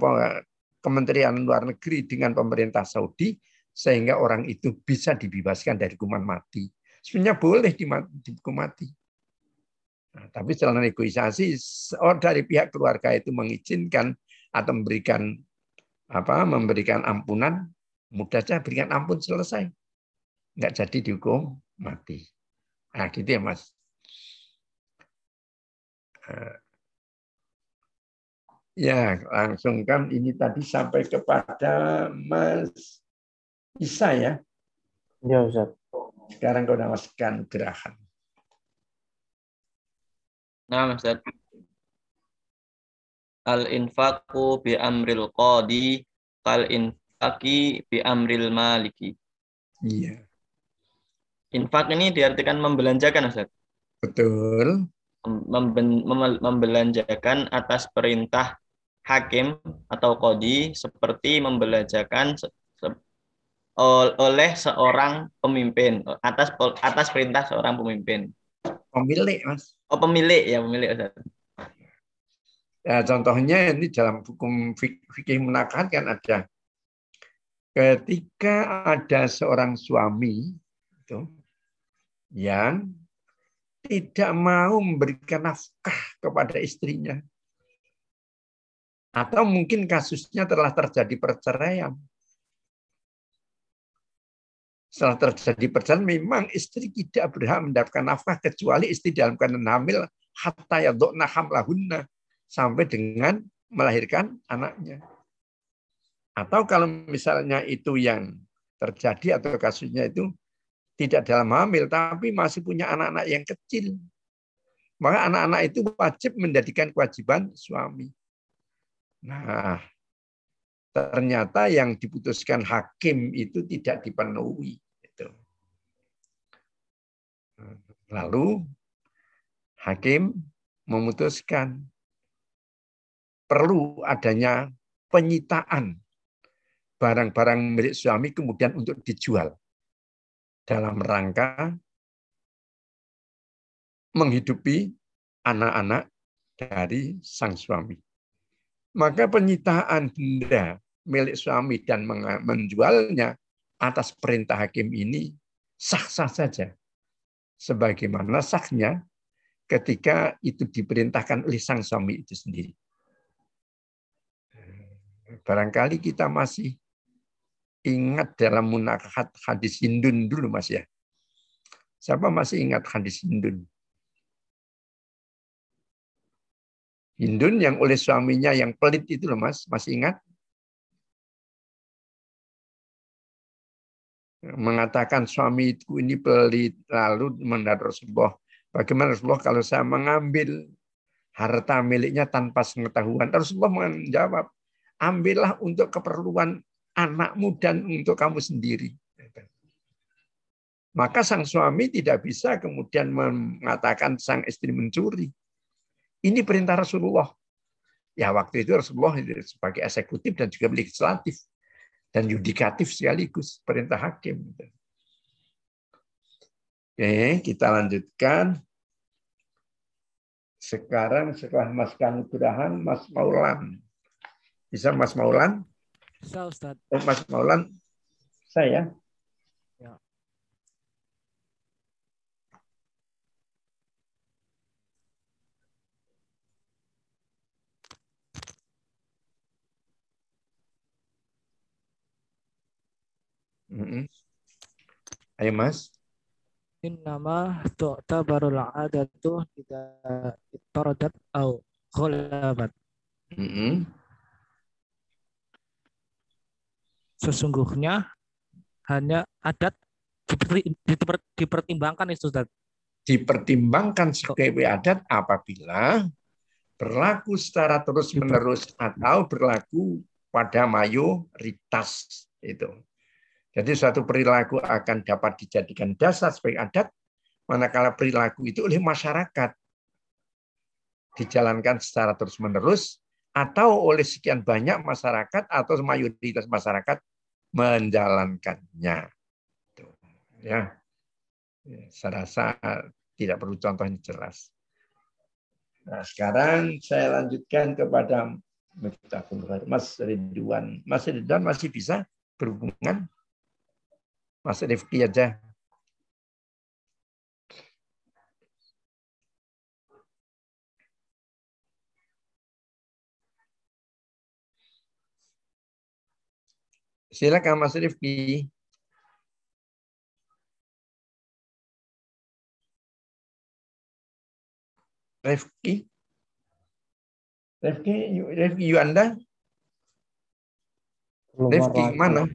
Kementerian Luar Negeri dengan pemerintah Saudi sehingga orang itu bisa dibebaskan dari hukuman mati. Sebenarnya boleh dihukum mati. Nah, tapi setelah negosiasi orang dari pihak keluarga itu mengizinkan atau memberikan apa memberikan ampunan mudah saja berikan ampun selesai nggak jadi dihukum mati. Nah, gitu ya, Mas. Eh, ya, langsung kan ini tadi sampai kepada Mas Isa ya. Ya, Ustaz. Sekarang kau nawaskan gerakan. Nah, Ustaz. Al-infaqu bi amril qadi kal infaqi bi amril maliki. Iya. Infak ini diartikan membelanjakan, Ustaz. Betul. membelanjakan atas perintah hakim atau kodi seperti membelanjakan oleh seorang pemimpin atas atas perintah seorang pemimpin. Pemilik, Mas. Oh, pemilik ya, pemilik, Ustaz. Ya, contohnya ini dalam hukum fikih menakar kan ada ketika ada seorang suami itu yang tidak mau memberikan nafkah kepada istrinya. Atau mungkin kasusnya telah terjadi perceraian. Setelah terjadi perceraian, memang istri tidak berhak mendapatkan nafkah kecuali istri dalam keadaan hamil hatta yadokna hamlahunna sampai dengan melahirkan anaknya. Atau kalau misalnya itu yang terjadi atau kasusnya itu tidak dalam hamil, tapi masih punya anak-anak yang kecil. Maka anak-anak itu wajib menjadikan kewajiban suami. Nah, ternyata yang diputuskan hakim itu tidak dipenuhi. Lalu hakim memutuskan perlu adanya penyitaan barang-barang milik suami kemudian untuk dijual dalam rangka menghidupi anak-anak dari sang suami. Maka penyitaan benda milik suami dan menjualnya atas perintah hakim ini sah-sah saja. Sebagaimana sahnya ketika itu diperintahkan oleh sang suami itu sendiri. Barangkali kita masih ingat dalam munakat hadis Hindun dulu Mas ya. Siapa masih ingat hadis Hindun? Hindun yang oleh suaminya yang pelit itu loh Mas, masih ingat? Mengatakan suamiku ini pelit, lalu mendarat Rasulullah. Bagaimana Rasulullah kalau saya mengambil harta miliknya tanpa pengetahuan? Rasulullah menjawab, ambillah untuk keperluan anakmu dan untuk kamu sendiri. Maka sang suami tidak bisa kemudian mengatakan sang istri mencuri. Ini perintah Rasulullah. Ya waktu itu Rasulullah sebagai eksekutif dan juga legislatif dan yudikatif sekaligus perintah hakim. Oke, kita lanjutkan. Sekarang setelah Mas Kanugurahan, Mas Maulan. Bisa Mas Maulan? Bisa Ustaz. Oh, Mas Maulan, saya. Mm -hmm. Ayo Mas. Innama tu'tabarul adatu tidak itaradat au khulabat. Mm -hmm. sesungguhnya hanya adat dipertimbangkan itu Ustaz. Dipertimbangkan sebagai adat apabila berlaku secara terus-menerus atau berlaku pada mayoritas itu. Jadi suatu perilaku akan dapat dijadikan dasar sebagai adat manakala perilaku itu oleh masyarakat dijalankan secara terus-menerus atau oleh sekian banyak masyarakat atau mayoritas masyarakat menjalankannya. Ya, saya rasa tidak perlu contoh yang jelas. Nah, sekarang saya lanjutkan kepada Mas Ridwan. Mas Ridwan masih bisa berhubungan? Mas Rifki aja. Silakan Mas Rifki. Rifki. Rifki, Rifki Yuanda. Rifki mana?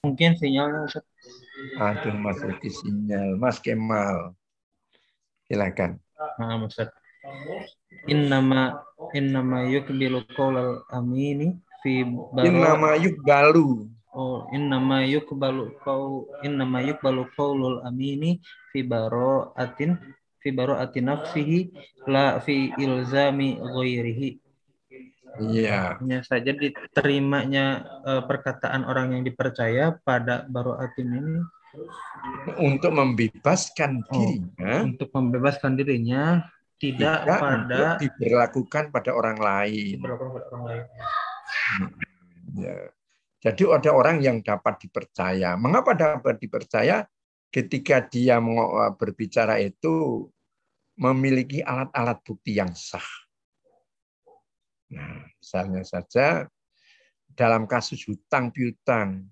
Mungkin sinyalnya Ustaz. Aduh, Mas Rifki sinyal. Mas Kemal. Silakan. Nah, Ustaz. Innama innama yukbilu qaulal amini fi Innama yukbalu. Oh, innama yukbalu kau innama yukbalu qaulul amini fi atin fi atin nafsihi la fi ilzami ghairihi. Iya. Hanya saja diterimanya uh, perkataan orang yang dipercaya pada atin ini untuk membebaskan oh, dirinya untuk membebaskan dirinya tidak, tidak pada diberlakukan pada orang lain. Diberlakukan pada orang lain. Ya. Jadi ada orang yang dapat dipercaya. Mengapa dapat dipercaya? Ketika dia berbicara itu memiliki alat-alat bukti yang sah. Nah, misalnya saja dalam kasus hutang piutang,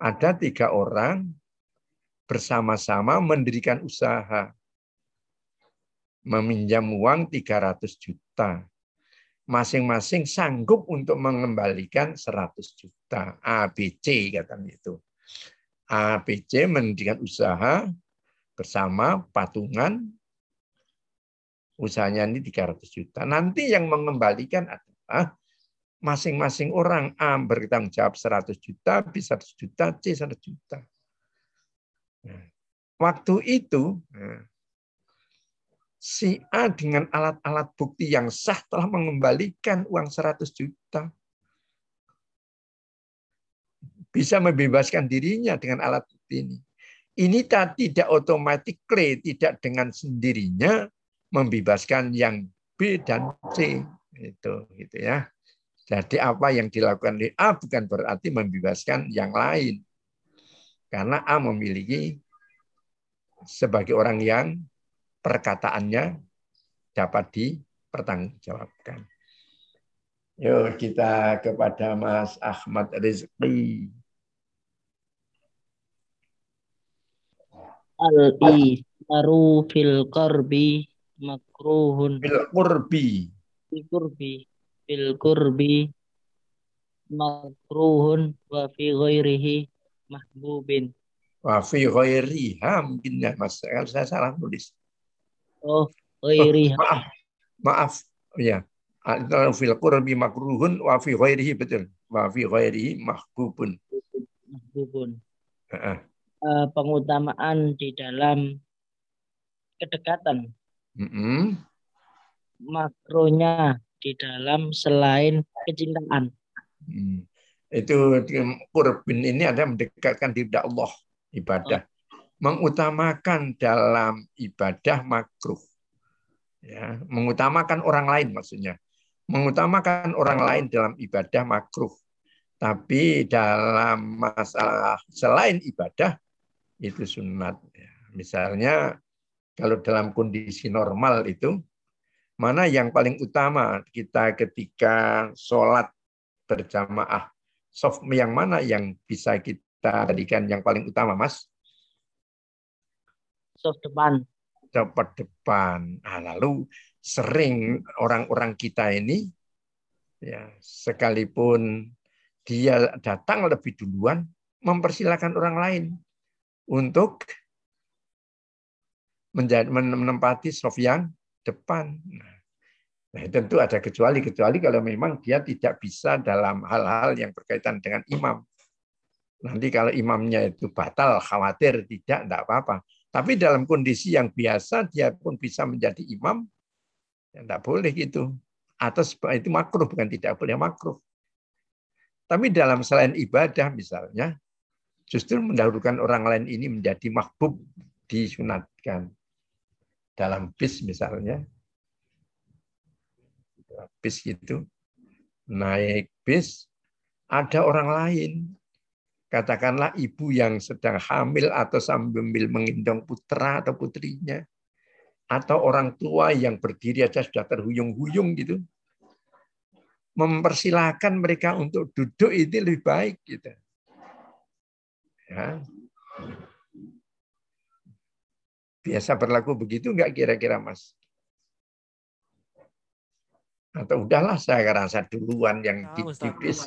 ada tiga orang bersama-sama mendirikan usaha, meminjam uang 300 juta masing-masing sanggup untuk mengembalikan 100 juta. ABC katanya itu. ABC mendirikan usaha bersama patungan usahanya ini 300 juta. Nanti yang mengembalikan adalah masing-masing orang A bertanggung jawab 100 juta, B 100 juta, C 100 juta. Nah, waktu itu nah, si A dengan alat-alat bukti yang sah telah mengembalikan uang 100 juta. Bisa membebaskan dirinya dengan alat bukti ini. Ini tidak otomatis tidak dengan sendirinya membebaskan yang B dan C. Itu gitu ya. Jadi apa yang dilakukan oleh A bukan berarti membebaskan yang lain. Karena A memiliki sebagai orang yang perkataannya dapat dipertanggungjawabkan. Yuk kita kepada Mas Ahmad Rizki. Al-isaru fil qarbi makruhun. Fil qurbi. Fil qurbi. Fil qurbi makruhun wa fi ghairihi mahbubin. Wa fi ghairiha mungkin ya Mas. Saya salah nulis. Oh, ghairiha. Oh, maaf. Maaf. Ya. Fil qurbi makruhun wa fi ghairihi betul. Wa fi ghairihi mahbubun. Mahbubun. Uh, pengutamaan di dalam kedekatan. Mm -hmm. Makronya di dalam selain kecintaan. Hmm. Itu kurbin ini ada mendekatkan diri Allah ibadah mengutamakan dalam ibadah makruh. Ya, mengutamakan orang lain maksudnya. Mengutamakan orang lain dalam ibadah makruh. Tapi dalam masalah selain ibadah itu sunat. Ya. Misalnya kalau dalam kondisi normal itu mana yang paling utama kita ketika sholat berjamaah soft yang mana yang bisa kita jadikan yang paling utama mas soft depan. Cepat depan. Nah, lalu sering orang-orang kita ini ya sekalipun dia datang lebih duluan mempersilahkan orang lain untuk menempati soft yang depan. Nah, nah, tentu ada kecuali kecuali kalau memang dia tidak bisa dalam hal-hal yang berkaitan dengan imam. Nanti kalau imamnya itu batal, khawatir tidak, tidak apa-apa. Tapi dalam kondisi yang biasa dia pun bisa menjadi imam, ya tidak boleh gitu. Atau itu makruh bukan tidak boleh makruh. Tapi dalam selain ibadah misalnya, Justru mendahulukan orang lain ini menjadi mahbub disunatkan. Dalam bis misalnya, bis itu naik bis, ada orang lain. Katakanlah ibu yang sedang hamil atau sambil menggendong putra atau putrinya. Atau orang tua yang berdiri aja sudah terhuyung-huyung gitu. Mempersilahkan mereka untuk duduk itu lebih baik. gitu Ya. Biasa berlaku begitu enggak kira-kira Mas? Atau udahlah saya rasa duluan yang di, di bis.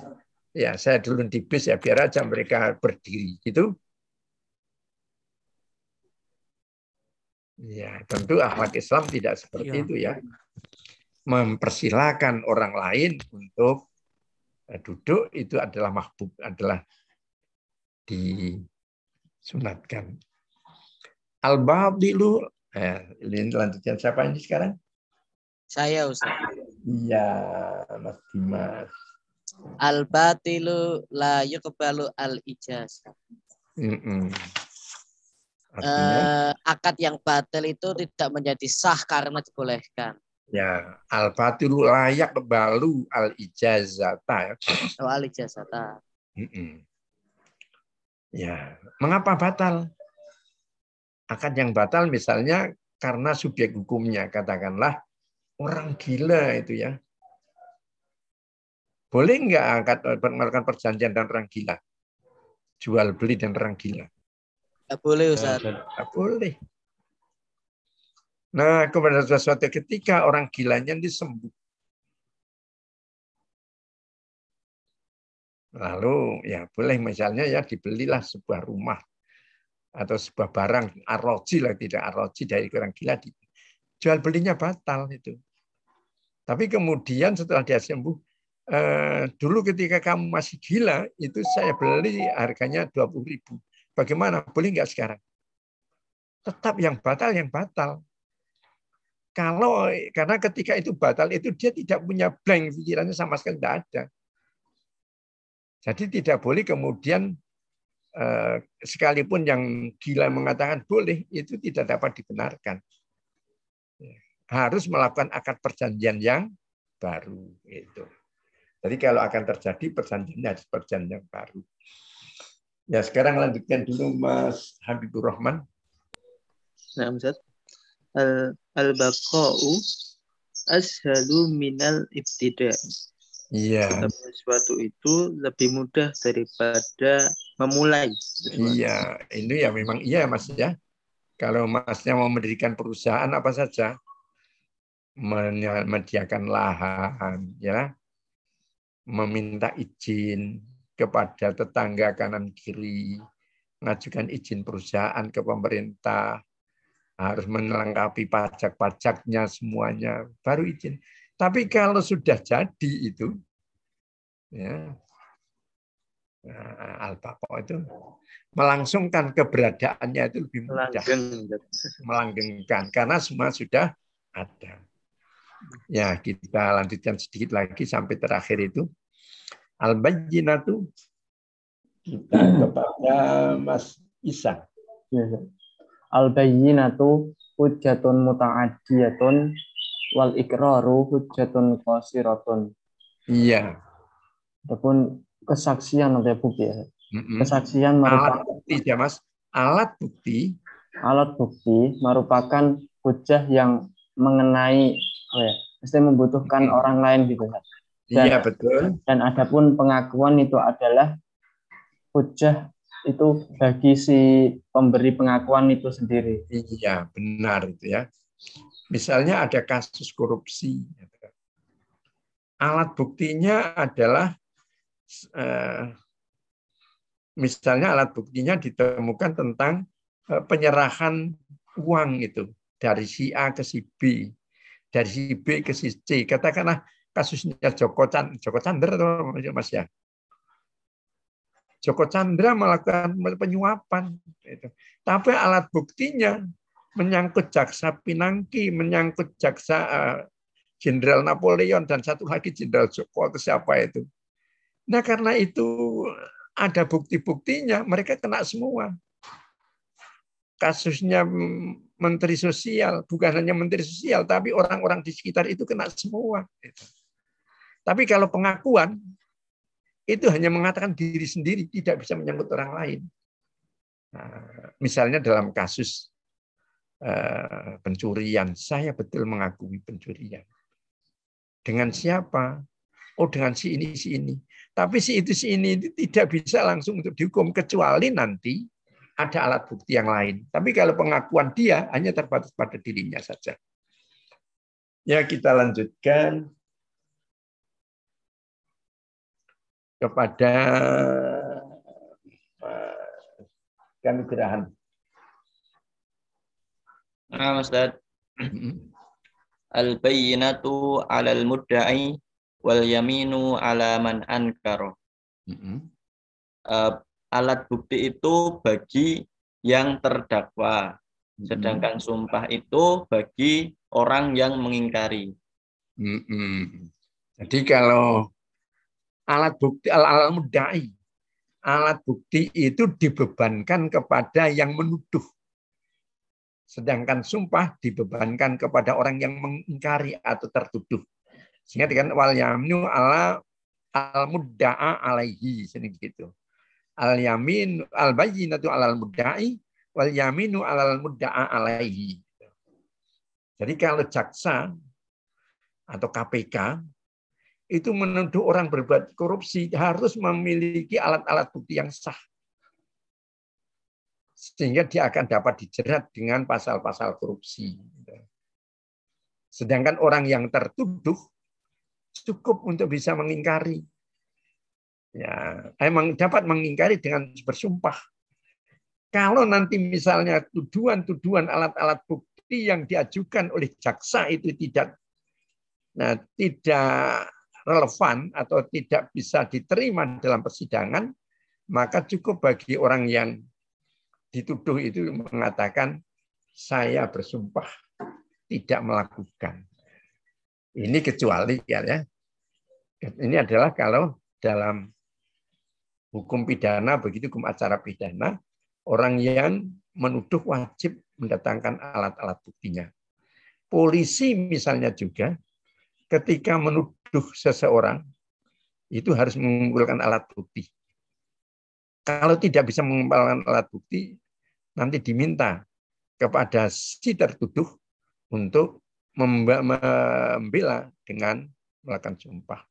Ya, saya dulu di bis ya biar aja mereka berdiri gitu. Ya, tentu akhlak Islam tidak seperti ya. itu ya. Mempersilahkan orang lain untuk eh, duduk itu adalah mahbub, adalah disunatkan. Al-Badilu, eh, ini lanjutkan siapa ini sekarang? Saya Ustaz. Iya, Mas Dimas. Al-batilu la yuqbalu al-ijazah. Mm -mm. Uh, akad yang batil itu tidak menjadi sah karena dibolehkan. Ya, al batilu layak balu al ijazata. Oh, al ijazata. Mm -mm. Ya, mengapa batal? Akad yang batal misalnya karena subjek hukumnya, katakanlah orang gila itu ya. Boleh nggak angkat melakukan perjanjian dan orang gila? Jual beli dan orang gila? Nggak boleh Ustaz. Nggak boleh. Nah, kepada suatu ketika orang gilanya disembuh. Lalu ya boleh misalnya ya dibelilah sebuah rumah atau sebuah barang aroji lah tidak aroji dari orang gila di jual belinya batal itu. Tapi kemudian setelah dia sembuh eh, dulu ketika kamu masih gila itu saya beli harganya dua puluh ribu. Bagaimana? Boleh nggak sekarang? Tetap yang batal yang batal. Kalau karena ketika itu batal itu dia tidak punya blank pikirannya sama sekali tidak ada. Jadi tidak boleh kemudian sekalipun yang gila mengatakan boleh, itu tidak dapat dibenarkan. Harus melakukan akad perjanjian yang baru. Itu. Jadi kalau akan terjadi perjanjiannya harus perjanjian yang baru. Ya sekarang lanjutkan dulu Mas Habibur Rahman. Nah, Ustaz. Al al-baqa'u ashalu minal ibtida'. Iya. Sesuatu itu lebih mudah daripada memulai. Iya, ini ya memang iya Mas ya. Kalau Masnya mau mendirikan perusahaan apa saja, menyediakan lahan, ya, meminta izin kepada tetangga kanan kiri, mengajukan izin perusahaan ke pemerintah, harus melengkapi pajak-pajaknya semuanya, baru izin. Tapi kalau sudah jadi itu, ya, nah, al itu melangsungkan keberadaannya itu lebih mudah. Melanggengkan karena semua sudah ada. Ya, kita lanjutkan sedikit lagi sampai terakhir itu. Al-Bayyinatu kita kepada Mas Isa. Ya, Al-Bayyinatu hujjatun muta'adiyatun wal ikraru hujjatun qasiratun. Iya. Adapun kesaksian atau bukti ya. Kesaksian merupakan alat bukti ya Mas. Alat bukti. Alat bukti merupakan hujah yang mengenai oh ya, mesti membutuhkan hmm. orang lain gitu kan. iya betul. Dan adapun pengakuan itu adalah hujah itu bagi si pemberi pengakuan itu sendiri. Iya, benar itu ya. Misalnya ada kasus korupsi. Alat buktinya adalah eh, misalnya alat buktinya ditemukan tentang eh, penyerahan uang itu dari si A ke si B, dari si B ke si C. Katakanlah kasusnya Joko Chandra, Joko Chandra Mas ya. Joko Chandra melakukan penyuapan. Tapi alat buktinya menyangkut jaksa Pinangki, menyangkut jaksa eh, Jenderal Napoleon dan satu lagi Jenderal Joko atau siapa itu. Nah karena itu ada bukti-buktinya, mereka kena semua. Kasusnya Menteri Sosial, bukan hanya Menteri Sosial, tapi orang-orang di sekitar itu kena semua. Tapi kalau pengakuan, itu hanya mengatakan diri sendiri, tidak bisa menyangkut orang lain. Nah, misalnya dalam kasus eh, pencurian, saya betul mengakui pencurian. Dengan siapa? Oh dengan si ini, si ini. Tapi si itu, si ini tidak bisa langsung untuk dihukum. Kecuali nanti ada alat bukti yang lain. Tapi kalau pengakuan dia hanya terbatas pada dirinya saja. Ya kita lanjutkan kepada kami gerahan. Nah, Ustaz. Al-bayyinatu 'alal mudda'i wal yaminu 'ala man ankara. Uh, alat bukti itu bagi yang terdakwa, sedangkan sumpah itu bagi orang yang mengingkari. Jadi kalau alat bukti al mudai alat bukti itu dibebankan kepada yang menuduh. Sedangkan sumpah dibebankan kepada orang yang mengingkari atau tertuduh. Sehingga dengan wal yamnu ala al mudda'a alaihi sini gitu. Al yamin al bayyinatu alal mudda'i wal yaminu alal mudda'a alaihi. Jadi kalau jaksa atau KPK itu menuduh orang berbuat korupsi harus memiliki alat-alat bukti yang sah sehingga dia akan dapat dijerat dengan pasal-pasal korupsi. Sedangkan orang yang tertuduh cukup untuk bisa mengingkari. Ya, emang dapat mengingkari dengan bersumpah. Kalau nanti misalnya tuduhan-tuduhan alat-alat bukti yang diajukan oleh jaksa itu tidak nah, tidak relevan atau tidak bisa diterima dalam persidangan, maka cukup bagi orang yang dituduh itu mengatakan saya bersumpah tidak melakukan. Ini kecuali ya, ya. Ini adalah kalau dalam hukum pidana begitu hukum acara pidana orang yang menuduh wajib mendatangkan alat-alat buktinya. Polisi misalnya juga ketika menuduh seseorang itu harus mengumpulkan alat bukti. Kalau tidak bisa mengumpulkan alat bukti, nanti diminta kepada si tertuduh untuk membela dengan melakukan sumpah.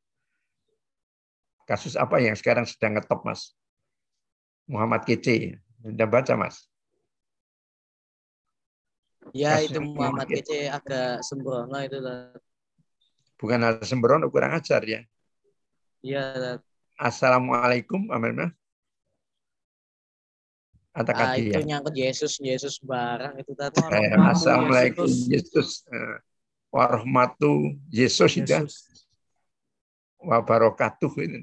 Kasus apa yang sekarang sedang ngetop, Mas? Muhammad Kece. Sudah baca, Mas? Ya, Kasus itu Muhammad Kece agak sembrono itu. Bukan ada sembrono, kurang ajar ya. Iya. Assalamualaikum, amin. Atau ah, itu ya? nyangkut Yesus, Yesus barang itu tadi. Eh, Assalamualaikum Yesus. Uh, warahmatu Yesus itu. Wabarakatuh itu.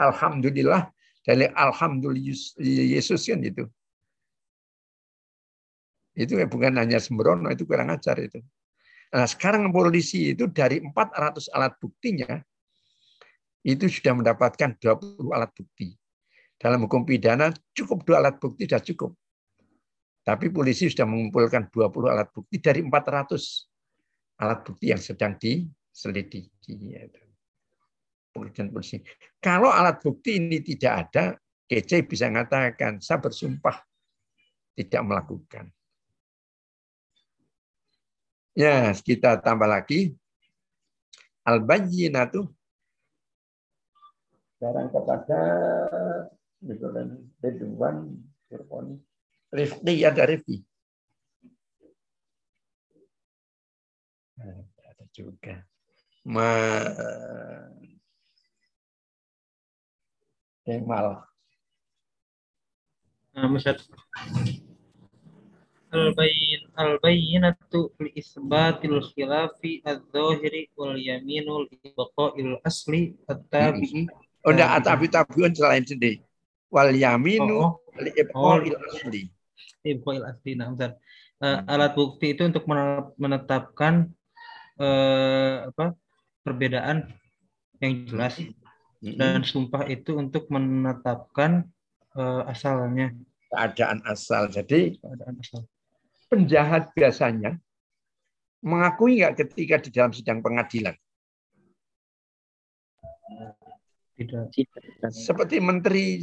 Alhamdulillah dari Alhamdulillah Yesus kan itu. Itu bukan hanya sembrono, itu kurang ajar itu. Nah, sekarang polisi itu dari 400 alat buktinya itu sudah mendapatkan 20 alat bukti. Dalam hukum pidana cukup dua alat bukti sudah cukup. Tapi polisi sudah mengumpulkan 20 alat bukti dari 400 alat bukti yang sedang diselidiki. Polisi. Kalau alat bukti ini tidak ada, KC bisa mengatakan, saya bersumpah tidak melakukan. Ya, kita tambah lagi. Al-bayyinatu sekarang kepada Firqoni. Rifki ada Rifki. Ada juga. Ma Kemal. Nah, Ustaz. Al-bayin al-bayyinatu li isbatil khilafi adz-dzahiri wal yaminul ibqa'il asli at-tabi'i. Oh, enggak, tabi-tabiun selain sendiri wal yaminu oh, oh. li'ibqa'il oh. asli. Ibqa'il asli. Nah, bentar. Uh, alat bukti itu untuk menetapkan uh, apa perbedaan yang jelas dan sumpah itu untuk menetapkan uh, asalnya. Keadaan asal. Jadi keadaan asal. penjahat biasanya mengakui nggak ketika di dalam sidang pengadilan? Tidak. Seperti menteri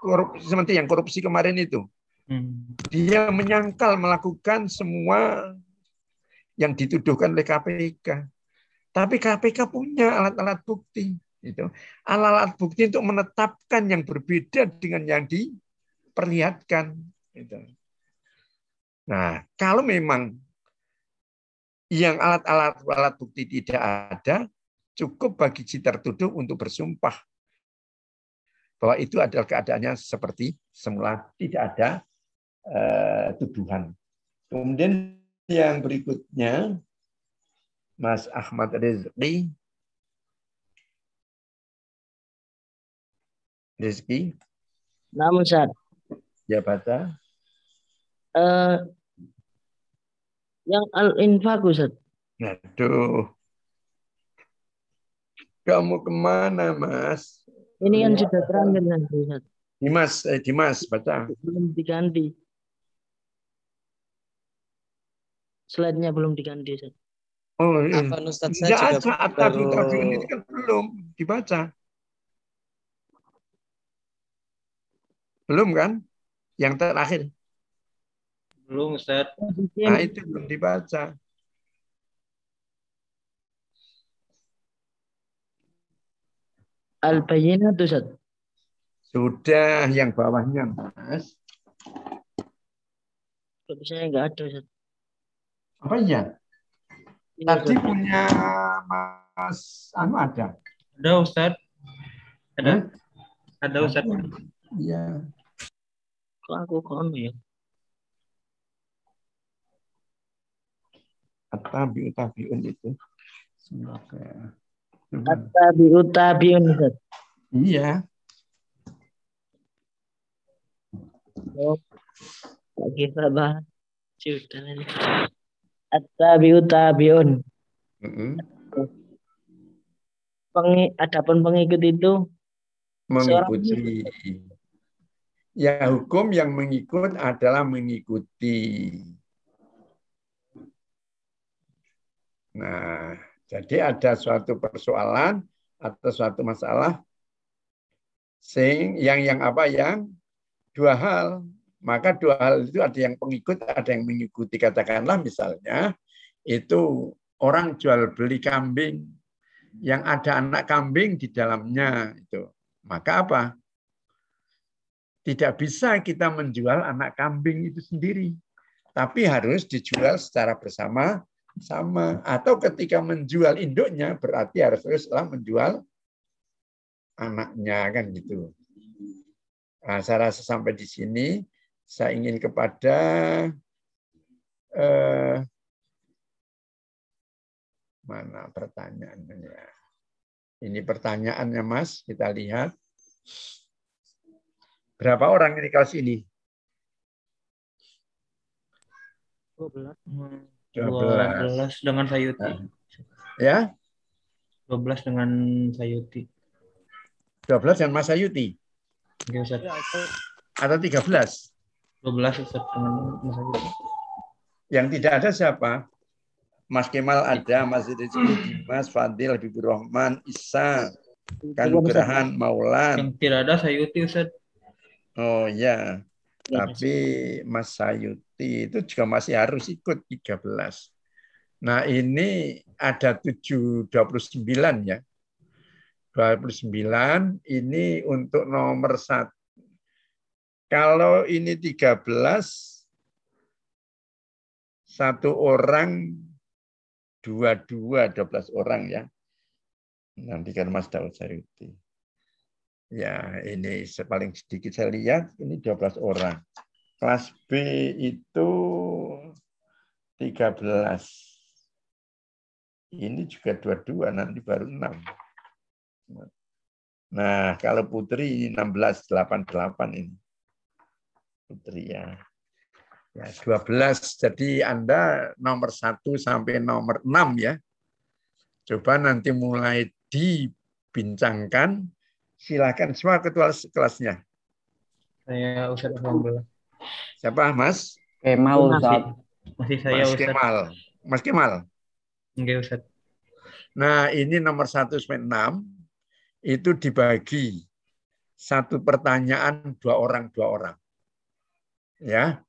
korupsi, seperti yang korupsi kemarin itu. Hmm. Dia menyangkal melakukan semua yang dituduhkan oleh KPK. Tapi KPK punya alat-alat bukti. Itu alat-alat bukti untuk menetapkan yang berbeda dengan yang diperlihatkan. Itu. Nah, kalau memang yang alat-alat alat bukti tidak ada, cukup bagi si tertuduh untuk bersumpah bahwa itu adalah keadaannya seperti semula, tidak ada uh, tuduhan. Kemudian yang berikutnya, Mas Ahmad Rizki. Rizki. Namun, Ustaz. Ya, baca. Uh, yang al-infak, Ustaz. Aduh. Kamu ke mana, Mas? Ini kan sudah nanti, Ustaz. Dimas, eh, Dimas, baca. Belum diganti. Slide-nya belum diganti, Ustaz. Oh, iya. Apa Ustaz saya juga ada, baru... ini kan belum dibaca. Belum kan? Yang terakhir. Belum, Ustaz. Nah, itu belum dibaca. Al-Bayyinah itu, Ustaz. Sudah yang bawahnya, Mas. Bisa enggak ada, Ustaz. Apa iya? Tadi punya Mas Anu ada? Ada Ustaz. Ada. Hmm? Ada Ustaz. Iya. Kok aku kono ya? Atabi utabiun itu. Semoga. Atabiun tabiun Ustaz. Iya. Oh, kita bahas. Sudah ini. At-tabi'u tabi'un. Pengi, adapun pengikut itu mengikuti. Ya hukum yang mengikut adalah mengikuti. Nah, jadi ada suatu persoalan atau suatu masalah sing yang yang apa yang dua hal maka dua hal itu ada yang pengikut, ada yang mengikuti. Katakanlah misalnya itu orang jual beli kambing yang ada anak kambing di dalamnya itu. Maka apa? Tidak bisa kita menjual anak kambing itu sendiri. Tapi harus dijual secara bersama sama atau ketika menjual induknya berarti harus teruslah menjual anaknya kan gitu. Nah, saya rasa sampai di sini saya ingin kepada eh, mana pertanyaannya? Ini pertanyaannya Mas, kita lihat. Berapa orang ini kelas ini? 12. 12 dengan Sayuti. Ya? 12 dengan Sayuti. 12 dengan Mas Sayuti? Ya, Atau 13? 12 Ustaz Mas Yang tidak ada siapa? Mas Kemal ada, Mas Rizky, Mas Fadil, Habibur Rahman, Isa, Kang Gerahan, Maulan. Yang tidak ada Sayuti Ustaz. Oh ya. Tapi Mas Sayuti itu juga masih harus ikut 13. Nah ini ada 7, 29 ya. 29 ini untuk nomor satu kalau ini 13, satu orang, dua-dua, 12 orang ya. Nanti kan Mas Daud Sayuti. Ya, ini paling sedikit saya lihat, ini 12 orang. Kelas B itu 13. Ini juga dua-dua, nanti baru 6. Nah, kalau putri ini 16, 88 ini. Putri ya. Ya, 12. Jadi Anda nomor 1 sampai nomor 6 ya. Coba nanti mulai dibincangkan. Silakan semua ketua kelasnya. Saya Ustaz Alhamdulillah. Siapa Mas? Kemal Ustaz. Masih saya Mas Ustaz. Kemal. Mas Kemal. Oke Ustaz. Nah ini nomor 1 sampai 6 itu dibagi satu pertanyaan dua orang dua orang. Ya.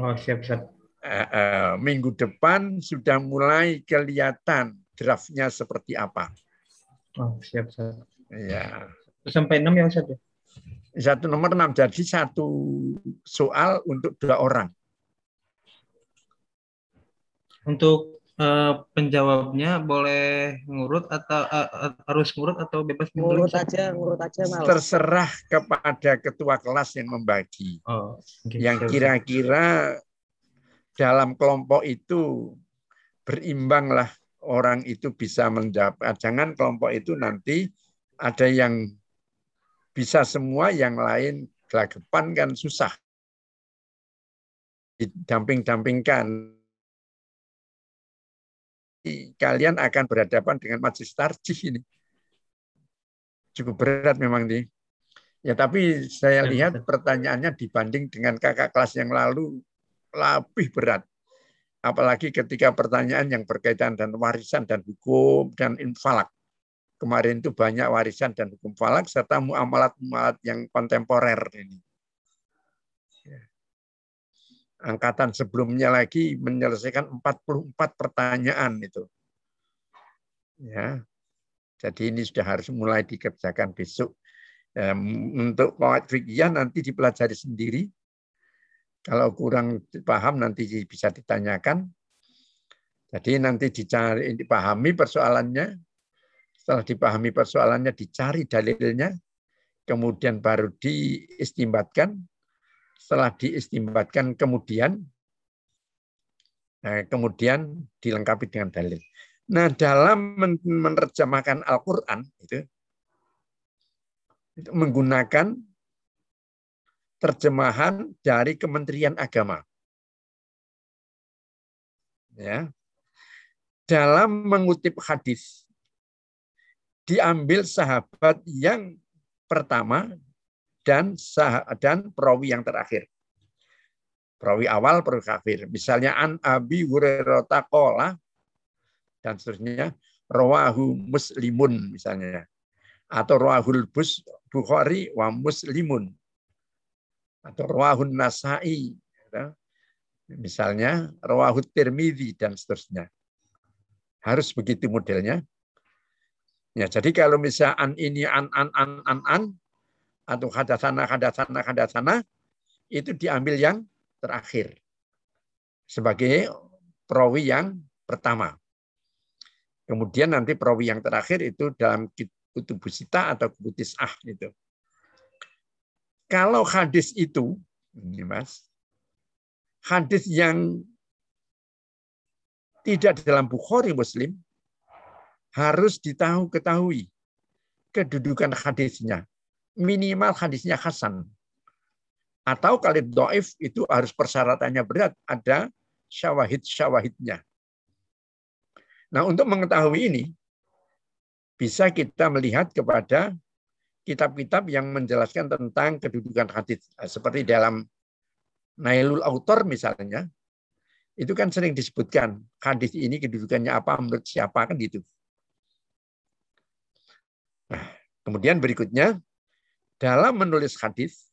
Oh siap Ustaz. Eh, eh, minggu depan sudah mulai kelihatan draftnya seperti apa. Oh siap Ustaz. Ya. Sampai 6 ya Ustaz ya? Satu nomor 6 jadi satu soal untuk dua orang. Untuk eh, penjawabnya boleh ngurut atau eh, harus ngurut atau bebas Ngurut Ustaz? aja, ngurut aja mal. Terserah kepada ketua kelas yang membagi. Oh, oke, yang siap, Ustaz. kira-kira dalam kelompok itu berimbanglah orang itu bisa menjawab. Jangan kelompok itu nanti ada yang bisa semua, yang lain gelagapan kan susah. Didamping-dampingkan. Kalian akan berhadapan dengan majlis tarjih ini. Cukup berat memang nih. Ya tapi saya Ya, lihat pertanyaannya dibanding dengan kakak kelas yang lalu lebih berat. Apalagi ketika pertanyaan yang berkaitan dengan warisan dan hukum dan infalak. Kemarin itu banyak warisan dan hukum falak serta muamalat-muamalat yang kontemporer ini. Angkatan sebelumnya lagi menyelesaikan 44 pertanyaan itu. Ya. Jadi ini sudah harus mulai dikerjakan besok. Ya, untuk kawat fikih nanti dipelajari sendiri. Kalau kurang paham nanti bisa ditanyakan. Jadi nanti dicari, dipahami persoalannya. Setelah dipahami persoalannya, dicari dalilnya. Kemudian baru diistimbatkan. Setelah diistimbatkan kemudian nah, kemudian dilengkapi dengan dalil. Nah, dalam menerjemahkan Al-Qur'an itu itu menggunakan terjemahan dari Kementerian Agama. Ya. Dalam mengutip hadis diambil sahabat yang pertama dan sah dan perawi yang terakhir. Perawi awal, perawi kafir. Misalnya an Abi Hurairah qala dan seterusnya rawahu muslimun misalnya atau rawahul bus Bukhari wa muslimun atau rawahun nasai ya. misalnya rawahut tirmidzi dan seterusnya harus begitu modelnya ya jadi kalau misalnya an ini an an an an an atau hadasana hadasana hadasana itu diambil yang terakhir sebagai perawi yang pertama kemudian nanti perawi yang terakhir itu dalam kutubusita atau kubutisah itu. Kalau hadis itu, ini mas, hadis yang tidak dalam Bukhari Muslim harus ditahu ketahui kedudukan hadisnya. Minimal hadisnya Hasan. Atau kalau doif itu harus persyaratannya berat, ada syawahid-syawahidnya. Nah untuk mengetahui ini, bisa kita melihat kepada kitab-kitab yang menjelaskan tentang kedudukan hadis seperti dalam Nailul Autor misalnya itu kan sering disebutkan hadis ini kedudukannya apa menurut siapa kan gitu. Nah, kemudian berikutnya dalam menulis hadis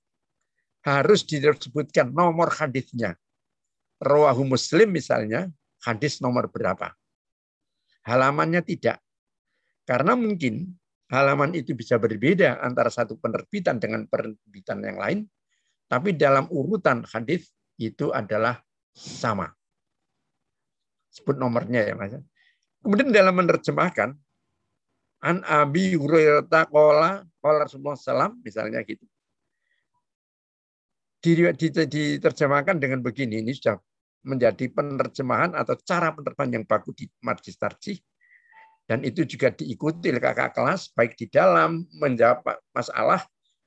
harus disebutkan nomor hadisnya. Rawahu Muslim misalnya hadis nomor berapa. Halamannya tidak. Karena mungkin halaman itu bisa berbeda antara satu penerbitan dengan penerbitan yang lain, tapi dalam urutan hadis itu adalah sama. Sebut nomornya ya Mas. Kemudian dalam menerjemahkan an Abi Hurairah qala qala Rasulullah SAW misalnya gitu. Diterjemahkan dengan begini ini sudah menjadi penerjemahan atau cara penerjemahan yang baku di Majlis Tarjih dan itu juga diikuti oleh kakak kelas baik di dalam menjawab masalah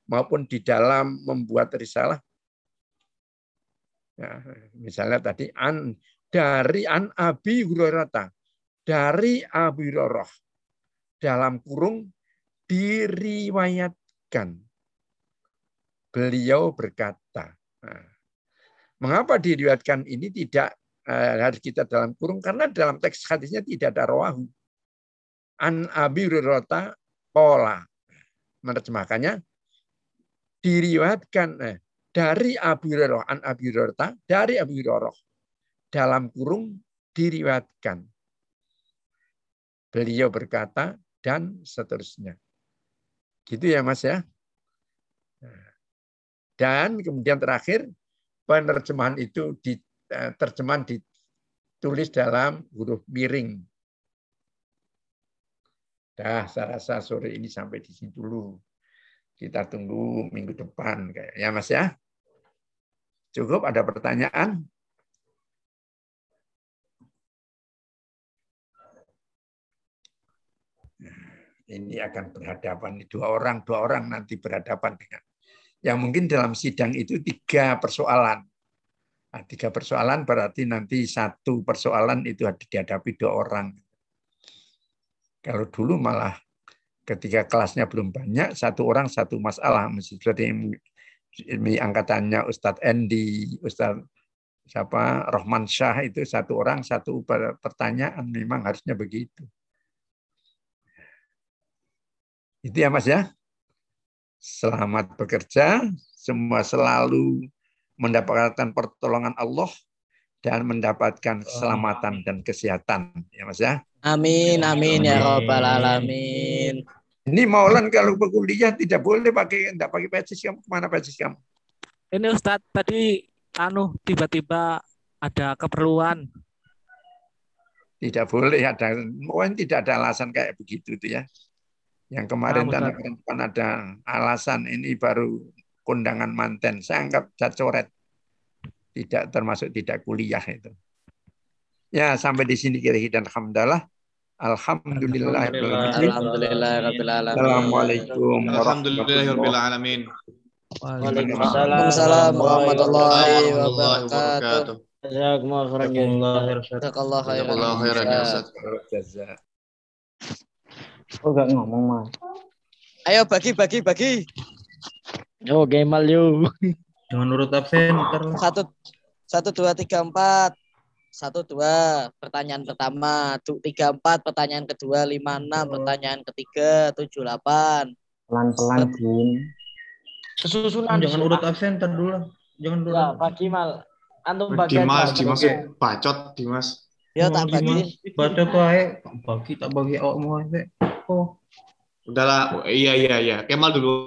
maupun di dalam membuat risalah. Ya, misalnya tadi an dari an Abi Hurairah dari Abi Hurairah dalam kurung diriwayatkan. beliau berkata. Nah, mengapa diriwayatkan ini tidak uh, harus kita dalam kurung? Karena dalam teks hadisnya tidak ada rawahu. An Abi Hurairah pola. Menerjemahkannya diriwayatkan eh, dari Abu Hurairah an Abi Hurairah dari Abu Hurairah dalam kurung diriwayatkan. Beliau berkata dan seterusnya. Gitu ya Mas ya. Dan kemudian terakhir penerjemahan itu di eh, terjemahan ditulis dalam huruf miring. Dah, saya rasa sore ini sampai di sini dulu. Kita tunggu minggu depan kayak ya Mas ya. Cukup ada pertanyaan? Ini akan berhadapan. Dua orang dua orang nanti berhadapan dengan. Yang mungkin dalam sidang itu tiga persoalan. Nah, tiga persoalan berarti nanti satu persoalan itu dihadapi dua orang. Kalau dulu malah ketika kelasnya belum banyak satu orang satu masalah. Seperti ini angkatannya Ustadz Endi Ustadz siapa Rohman Syah itu satu orang satu pertanyaan. Memang harusnya begitu itu ya Mas ya. Selamat bekerja, semua selalu mendapatkan pertolongan Allah dan mendapatkan keselamatan dan kesehatan ya Mas ya. Amin amin ya robbal alamin. Ini Maulan kalau berkuliah tidak boleh pakai tidak pakai peci kamu ke mana peci kamu? Ini Ustadz tadi anu tiba-tiba ada keperluan. Tidak boleh ada, mungkin tidak ada alasan kayak begitu tuh ya. Yang kemarin nah, tanda ada alasan ini baru kondangan manten. Saya anggap saya coret. Tidak termasuk tidak kuliah itu. Ya, sampai di sini kira-kira dan alhamdulillah. Alhamdulillah. Alhamdulillah. Assalamualaikum warahmatullahi alamin. Waalaikumsalam warahmatullahi wabarakatuh. Jazakumullah khairan. Jazakallah khairan. Jazakallah khairan. Oh gak ngomong mas. Ayo bagi bagi bagi. Yo Gemal yo. Jangan nurut absen. Satu satu dua tiga empat. Satu dua pertanyaan pertama, tiga empat pertanyaan kedua, lima enam pertanyaan ketiga, tujuh delapan. Pelan pelan Jin. Kesusunan. Jangan urut absen ntar dulu. Jangan dulu. Ya, Pak Gimal. Antum bagian Dimas, Dimas, bacot Dimas. Ya tak bagi. Baca tuh bagi tak bagi awak mau Oh. Udahlah, iya iya iya. Kemal dulu.